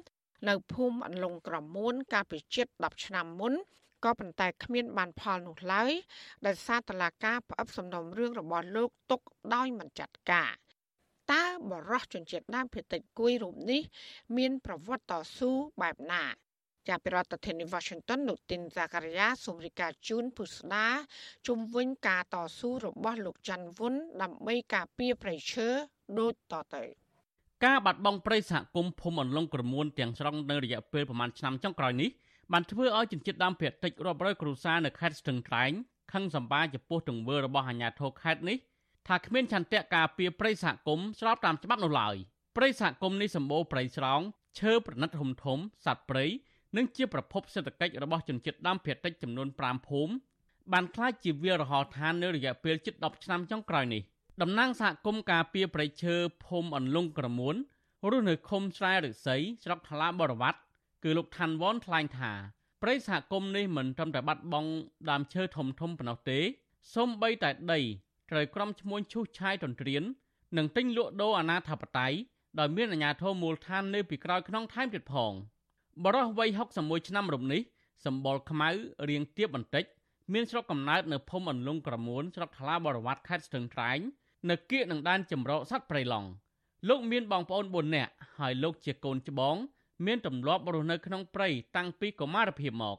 នៅភូមិអន្លង់ក្រមួនកាលពីជិត10ឆ្នាំមុន ក៏ប៉ុន្តែគ្មានបានផលនោះឡើយដោយសារតឡាការផ្អឹបសំណុំរឿងរបស់លោកទុកដោយមិនចាត់ការតើបរោះជនជាតិដើមភាគតិចគួយរូបនេះ មាន ប្រវត្តិតស៊ូបែបណាចាប់ពីរដ្ឋធានី Washington លោកទីនសាការីយ៉ាសូមរាយការណ៍ជូនពុស្ដាជុំវិញការតស៊ូរបស់លោកច័ន្ទវុនដើម្បីការពារប្រៃឈើដូចតទៅការបាត់បង់ប្រៃសហគមន៍ភូមិអន្លង់ក្រមួនទាំងស្រុងនៅរយៈពេលប្រមាណឆ្នាំចុងក្រោយនេះ បានធ្វើឲ្យជនជាតិដើមភាគតិចរាប់រយគ្រួសារនៅខេត្តស្ទឹងត្រែងខឹងសម្បាចំពោះទង្វើរបស់អាជ្ញាធរខេត្តនេះថាគ្មានឆន្ទៈការពារព្រៃសហគមន៍ស្របតាមច្បាប់នោះឡើយព្រៃសហគមន៍នេះសម្បូរព្រៃស្រោងឈើប្រណិតធំធំសត្វព្រៃនិងជាប្រភពសេដ្ឋកិច្ចរបស់ជនជាតិដើមភាគតិចចំនួន5ភូមិបានក្លាយជាវាលរហោឋាននៅរយៈពេលជិត10ឆ្នាំចុងក្រោយនេះតំណាងសហគមន៍ការពារព្រៃឈើភូមិអន្លង់ក្រមួនរស់នៅឃុំស្រែឫស្សីស្រុកថ្លាបរវត្ត គឺលោកឋានវ៉នថ្លែងថាព្រៃសហគមន៍នេះមិនត្រឹមតែបាត់បង់ដើមឈើធំធំប៉ុណ្ណោះទេសូម្បីតែដីត្រូវក្រុមឈ្មួញឈូសឆាយទន្ទ្រាននិងទិញលក់ដូរអាណាធិបតេយ្យដោយមានអាជ្ញាធរមូលដ្ឋាននៅពីក្រោយខ្នងថែមទៀតផងបរិះវ័យ61ឆ្នាំរំនេះសម្បល់ខ្មៅរៀងទៀបបន្តិច មានស្រុកកំណើតនៅភូមិអន្លង់ក្រមួនស្រុកថ្លាបរវត្តខេត្តស្ទឹងត្រែងនៅគៀកនឹងដែនចម្រោកសត្វព្រៃឡង់លោកមានបងប្អូន4នាក់ហើយលោកជាកូនច្បង មានទម្លាប់រស់នៅក្នុងព្រៃតាំងពីកុមារភាពមក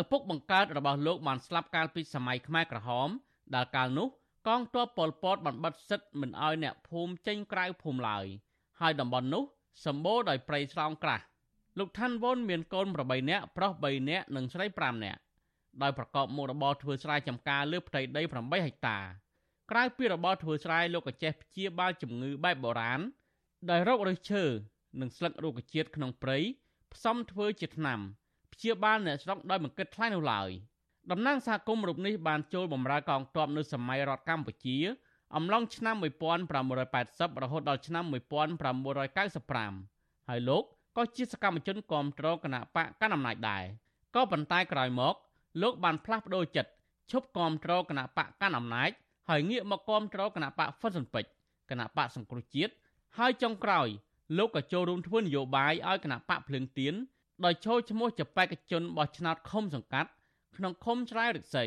ឪពុកបង្កើតរបស់លោកបានស្លាប់កាលពីសម័យខ្មែរក្រហមដែលកាលនោះកងទ័ពប៉ុលពតបានបិទសិទ្ធមិនឲ្យអ្នកភូមិចេញក្រៅភូមិឡើយហើយតំបន់នោះសម្បូរដោយព្រៃស្រោងក្រាស់លោកឋានវុនមានកូន8នាក់ប្រុស3នាក់និងស្រី5នាក់ដោយប្រកបមុខរបរធ្វើស្រែចម្ការលើផ្ទៃដី8ហិកតាក្រៅពីរបរធ្វើស្រែលោកក៏ចេះព្យាបាលជំងឺបែបបុរាណដោយរកឫសឈើ និងស្លឹករុក្ខជាតិក្នុងព្រៃផ្សំធ្វើជាថ្នាំព្យាបាលអ្នកស្រុកដោយមិនគិតថ្លៃនោះឡើយតំណាងសហគមន៍រូបនេះបានចូលបម្រើកងទ័ពនៅសម័យរដ្ឋកម្ពុជា អំឡុងឆ្នាំ1580រហូតដល់ឆ្នាំ1995ហើយលោកក៏ជាសកម្មជនគាំទ្រគណៈបកកណ្ដាលអំណាចដែរក៏ប៉ុន្តែក្រោយមក លោកបានផ្លាស់ប្ដូរចិត្តឈប់គាំទ្រគណៈបកកណ្ដាលអំណាចហើយងាកមកគាំទ្រគណៈបកហ្វុនស៊ុនពេជ្រគណៈបកសង្គ្រោះជាតិហើយចុងក្រោយ លោកក៏ចូលរួមធ្វើនយោបាយឲ្យគណៈបកភ្លើងទៀនដោយចូលឈ្មោះជាបេក្ខជនបោះឆ្នោតឃុំសង្កាត់ក្នុងឃុំឆ្លើយរិទ្ធិ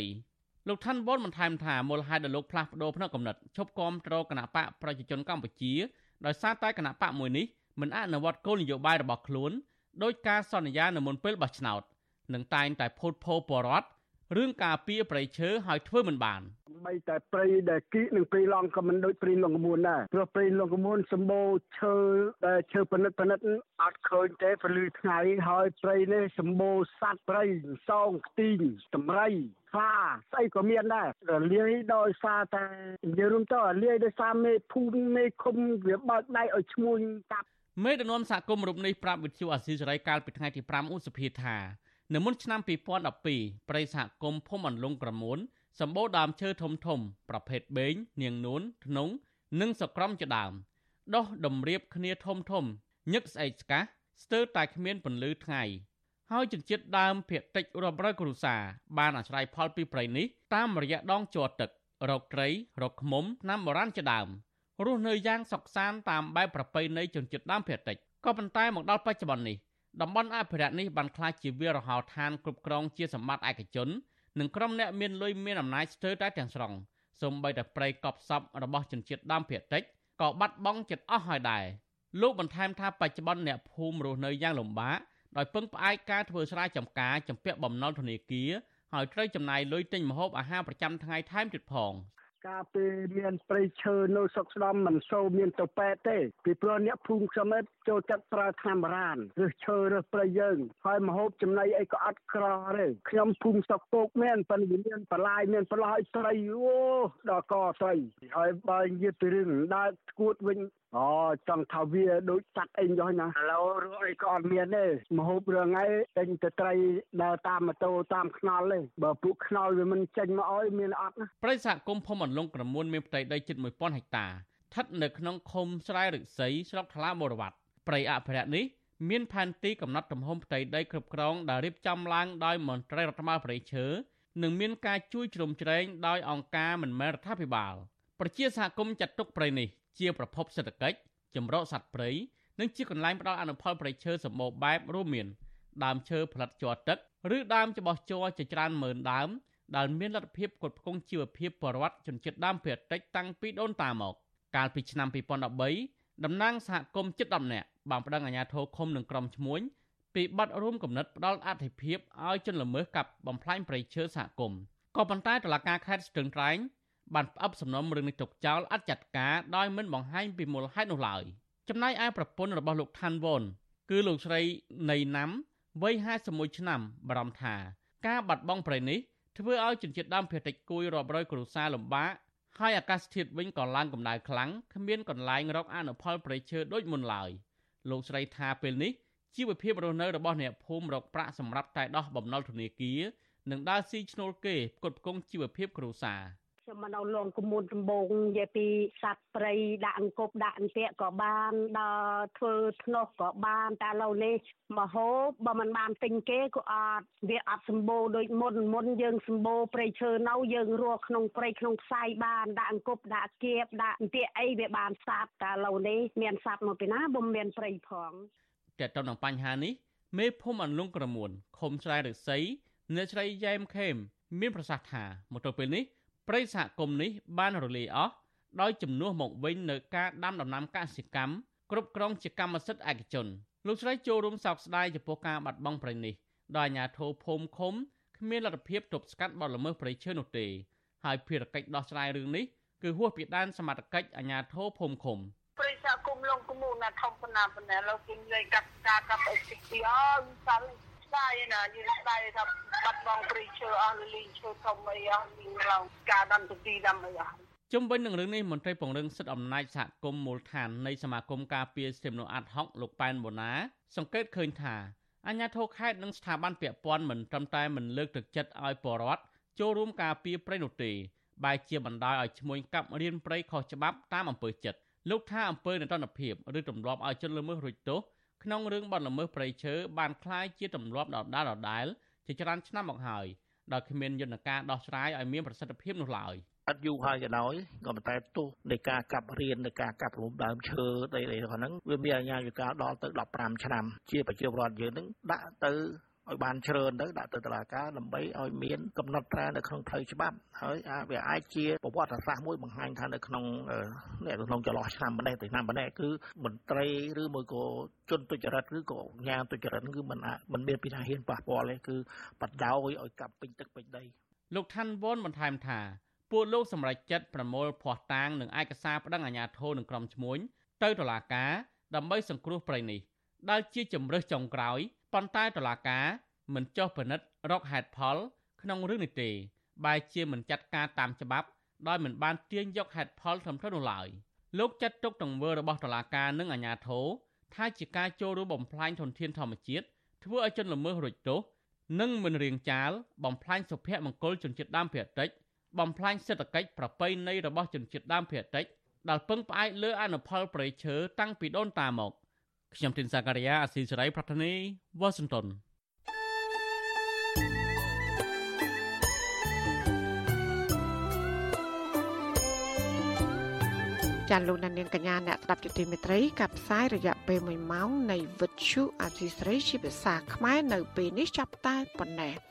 លោកឋានវ៉ុនបន្ថែមថាមូលហេតុដែលលោកផ្លាស់ប្ដូរផ្នែកកំណត់ឈប់គាំទ្រគណៈបកប្រជាជនកម្ពុជាដោយសារតែគណៈបកមួយនេះមិនអនុវត្តគោលនយោបាយរបស់ខ្លួនដោយការសន្យានៅមុនពេលបោះឆ្នោតនឹងតែងតែភូតភរបរដ្ឋ រឿងការពារប្រៃឈើឲ្យធ្វើមិនបានបីតែព្រៃដែលគីនិងព្រៃឡង់ក៏មិនដូចព្រៃលងកមួនដែរព្រោះព្រៃលងកមួនសម្បូរឈើដែលឈើប៉និតប៉និតអត់ឃើញទេពលឺថ្ងៃហើយព្រៃនេះសម្បូរសត្វព្រៃសោងខ្ទីងតម្រៃខ្លាស្អីក៏មានដែរលាយដោយសារតែនិយាយរួមទៅលាយដោយសារមេភូមិមេឃុំវាបើកដៃឲ្យឈ្មួញកាប់មេដឹកនាំសហគមន៍រូបនេះប្រាប់វិទ្យុអាស៊ីសេរីកាលពីថ្ងៃទី5ឧសភាថា នៅមុនឆ្នាំ2012ប្រិយសហគមន៍ភូមិអន្លង់ក្រមួនសម្បូរដើមឈើធំធំ ប្រភេទបេងនាងនួនធ្នង់និងសក្រំជាដើមដុះតម្រៀបគ្នាធំធំញឹកស្អែកស្កះស្ទើរតែគ្មានពន្លឺថ្ងៃហើយជនជាតិដើមភាគតិចរាប់រយគ្រួសារបានអាស្រ័យផលពីព្រៃនេះតាមរយៈដងជាប់ទឹករកត្រីរកឃ្មុំឆ្នាំបុរាណជាដើមរស់នៅយ៉ាងសុខសាន្តតាមបែបប្រពៃណីជនជាតិដើមភាគតិចក៏ប៉ុន្តែមកដល់បច្ចុប្បន្ននេះ តំបន់អភិរក្សនេះបានក្លាយជាវាលរហោឋានគ្រប់គ្រងជាសម្បត្តិឯកជននិងក្រុមអ្នកមានលុយមានអំណាចស្ទើរតែទាំងស្រុងសូម្បីតែព្រៃកប់សពរបស់ជនជាតិដើមភាគតិចក៏បាត់បង់ចិត្តអស់ហើយដែរលោកបន្ថែមថាបច្ចុប្បន្នអ្នកភូមិរស់នៅយ៉ាងលំបាកដោយពឹងផ្អែកការធ្វើស្រែចម្ការចំពាក់បំណុលធនាគារហើយត្រូវចំណាយលុយទិញម្ហូបអាហារប្រចាំថ្ងៃថែមទៀតផងកាលពេលមានព្រៃឈើនៅស្រុកស្ដំមិនសូវមានទៅពេទ្យទេពីព្រោះអ្នកភូមិខ្ញុំចូលចិត្តប្រើថ្នាំបារាណឬឈើឬព្រៃយើងហើយមហូបចំណីអីក៏អត់ក្រទេខ្ញុំភូមិស្រុកពោកមានប៉ុន្តែមានបន្លាយមានបន្លាយត្រីអូដល់កត្រីហើយបើនិយាយពីរឿងដើរស្គួតវិញអូចង់ថាវាដូចសัตว์អីចុះណាឥឡូវរកអីក៏អត់មានទេមហូបរឿងថ្ងៃចេញទៅត្រីដើរតាមម៉ូតូតាមខ្នល់ទេបើពួកខ្នល់វាមិនចេញមកអោយមានអត់ណាប្រិយសហគមន៍ភូមិអន្លង់ក្រមួនមានផ្ទៃដីជិត1000ហិកតាស្ថិតនៅក្នុងឃុំស្រែឫស្សីស្រុកថ្លាបូរវត្ត ព្រៃអភិរក្សនេះមានផែនទីកំណត់ទំហំផ្ទៃដីគ្រប់គ្រងដែលរៀបចំឡើងដោយមន្ត្រីរដ្ឋបាលព្រៃឈើនិងមានការជួយជ្រោមជ្រែងដោយអង្គការមិនមែនរដ្ឋាភិបាលប្រជាសហគមន៍ចាត់ទុកព្រៃនេះជាប្រភពសេដ្ឋកិច្ចចម្រោកសត្វព្រៃនិងជាកន្លែងផ្ដល់អនុផលព្រៃឈើសម្បូរបែបរួមមានដើមឈើផលិតជ័រទឹកឬដើមច្បោះជ័រជាច្រើនម៉ឺនដើមដែលមានលទ្ធភាពផ្គត់ផ្គង់ជីវភាពប្រវត្តិជនជាតិដើមភាគតិចតាំងពីដូនតាមក កាលពីឆ្នាំ2013តំណាងសហគមន៍ជិត10នាក់ បានប្តឹងអាជ្ញាធរឃុំនិងក្រុមឈ្មួញពីបទរួមគំនិតផ្ដាល់អធិភាពឲ្យជនល្មើសកាប់បំផ្លាញព្រៃឈើសហគមន៍ក៏ប៉ុន្តែតុលាការខេត្តស្ទឹងត្រែងបានផ្អឹបសំណុំរឿងនេះទុកចោលអត់ចាត់ការដោយមិនបង្ហាញពីមូលហេតុនោះឡើយចំណែកឯប្រពន្ធរបស់លោកឋានវ៉ុនគឺលោកស្រីណៃណាំវ័យ51ឆ្នាំបារម្ភថា ការបាត់បង់ប្រៃនេះធ្វើឲ្យជនជាតិដើមភាគតិចគួយរាប់រយគ្រួសារលំបាកហើយអាកាសធាតុវិញក៏ឡើងកម្ដៅខ្លាំងគ្មានកន្លែងរកអនុផលប្រៃឈើដូចមុនឡើយ លោកស្រីថាពេលនេះជីវភាពរស់នៅរបស់អ្នកភូមិរកប្រាក់សម្រាប់តែដោះបំណុលធនាគារនិងដើរស៊ីឈ្នួលគេផ្គត់ផ្គង់ជីវភាពគ្រួសារ។ ខ្ញុំមកនៅលងគំនូនដំបងនិយាយពីសត្វព្រៃដាក់អង្គប់ដាក់អន្ទាក់ក៏បានដល់ធ្វើធ្នោះក៏បានតែឥឡូវនេះមហូបបើមិនបានទិញគេក៏អត់វាអត់សម្បូរដូចមុនមុនយើងសម្បូរព្រៃឈើនៅយើងរស់ក្នុងព្រៃក្នុងផ្សាយបានដាក់អង្គប់ដាក់គៀបដាក់អន្ទាក់អីវាបានសត្វតែឥឡូវនេះមានសត្វមកពីណាបើមានព្រៃផងតែទៅនឹងបញ្ហានេះមេភូមិអន្លង់ក្រមួនខុំស្រែឫស្សីអ្នកស្រីយ៉ែមខេមមានប្រសាសន៍ថាមកទល់ពេលនេះ ព្រៃសហគមន៍នេះបានរលាយអស់ដោយជំនួសមកវិញនៅការដាំដំណាំកសិកម្មគ្រប់គ្រងជាកម្មសិទ្ធិឯកជនលោកស្រីចូលរួមសោកស្ដាយចំពោះការបាត់បង់ព្រៃនេះដោយអាជ្ញាធរភូមិឃុំគ្មានលទ្ធភាពទប់ស្កាត់បទល្មើសព្រៃឈើនោះទេហើយភារកិច្ចដោះស្រាយរឿងនេះគឺហួសពីដែនសមត្ថកិច្ចអាជ្ញាធរភូមិឃុំព្រៃសហគមន៍លងគមូណាធំប៉ុណ្ណាប៉ុណ្ណាលោកគេនិយាយកាត់ការកាប់អីទីអស់សាល់ ស្ដាយណាយើងស្ដាយថាបាត់បង់ព្រៃឈើអស់លីងឈើធំអីអស់លីងឡើងការដំទៅទីដំអីអស់ជុំវិញនឹងរឿងនេះមន្ត្រីពង្រឹងសិទ្ធិអំណាចសហគមន៍មូលដ្ឋាននៃសមាគមការពារសិទ្ធិមនុស្សអាត់ហុកលោកប៉ែនបូណា សង្កេតឃើញថាអាជ្ញាធរខេត្តនិងស្ថាប័នពាក់ព័ន្ធមិនត្រឹមតែមិនលើកទឹកចិត្តឲ្យពលរដ្ឋចូលរួមការពារព្រៃនោះទេបែរជាបណ្ដាលឲ្យឈ្មួញកាប់រៀនព្រៃខុសច្បាប់តាមអំពើចិត្តលោកថាអំពើនតនភាពឬទម្លាប់ឲ្យជនល្មើសរួចទោស ក្នុងរឿងបទល្មើសព្រៃឈើបានคล้ายជាទម្លាប់ដដែលដដែលជាច្រើនឆ្នាំមកហើយដោយគ្មានយន្តការដោះស្រាយឲ្យមានប្រសិទ្ធភាពនោះឡើយអត់យូរហើយក៏ដោយក៏ប៉ុន្តែទោសនៃការកាប់រៀននៃការកាប់រួមដើមឈើអីៗហ្នឹងវាមានអាជ្ញាវិការដល់ទៅ15ឆ្នាំជាប្រជាពលរដ្ឋយើងហ្នឹងដាក់ទៅ ឲ្យបានជ្រើនទៅដាក់ទៅតុលាការដើម្បីឲ្យមានកំណត់ត្រានៅក្នុងផ្លូវច្បាប់ហើយវាអាចជាប្រវត្តិសាស្ត្រមួយបង្ហាញថានៅក្នុងនៅក្នុងចន្លោះឆ្នាំម្ដេចទៅឆ្នាំម្ដេចគឺមន្ត្រីឬមួយក៏ជនទុច្ចរិតឬក៏ញាទុច្ចរិតគឺមិនមិនមានពីថាហ៊ានប៉ះពាល់ទេគឺបដ ாய் ឲ្យកាប់ពេញទឹកពេញដីលោកឋានវ៉ុនបន្ថែមថាពួកលោកសម្រេចចិត្តប្រមូលភ័ស្តុតាងនិងឯកសារប្តឹងអាជ្ញាធរនិងក្រុមឈ្មួញទៅតុលាការដើម្បីសង្គ្រោះប្រៃនេះដែលជាជំរើសចុងក្រោយ ប៉ុន្តែតឡាការមិនចោះពិនិត្យរកហេតុផល ក្នុងរឿងនេះទេបែរជាមិនចាត់ការតាមច្បាប់ដោយមិនបានទាញយកហេតុផលត្រឹមត្រូវនោះឡើយលោកចាត់ទុកទង្វើរបស់តឡាការនិងអាជ្ញាធរថាជាការចូលរួមបំផ្លាញធនធានធម្មជាតិធ្វើឲ្យជនល្មើសរួចទោសនិងមិនរៀងចាលបំផ្លាញសុភមង្គលជនជាតិដើមភាគតិចបំផ្លាញសេដ្ឋកិច្ចប្រពៃណីរបស់ជនជាតិដើមភាគតិចដែលពឹងផ្អែកលើអនុផលប្រៃឈើតាំងពីដូនតាមក ខ្ញុំទីនសាការីយ៉ាអស៊ីសេរីប្រធានីវ៉ាស៊ីនតោនចាន់លោកនាងកញ្ញាអ្នកស្ដាប់ជទីមេត្រីកັບផ្សាយរយៈពេល1ម៉ោងនៃវិទ្យុអស៊ីសេរីជាភាសាខ្មែរនៅពេលនេះចាប់តែប៉ុណ្ណេះ។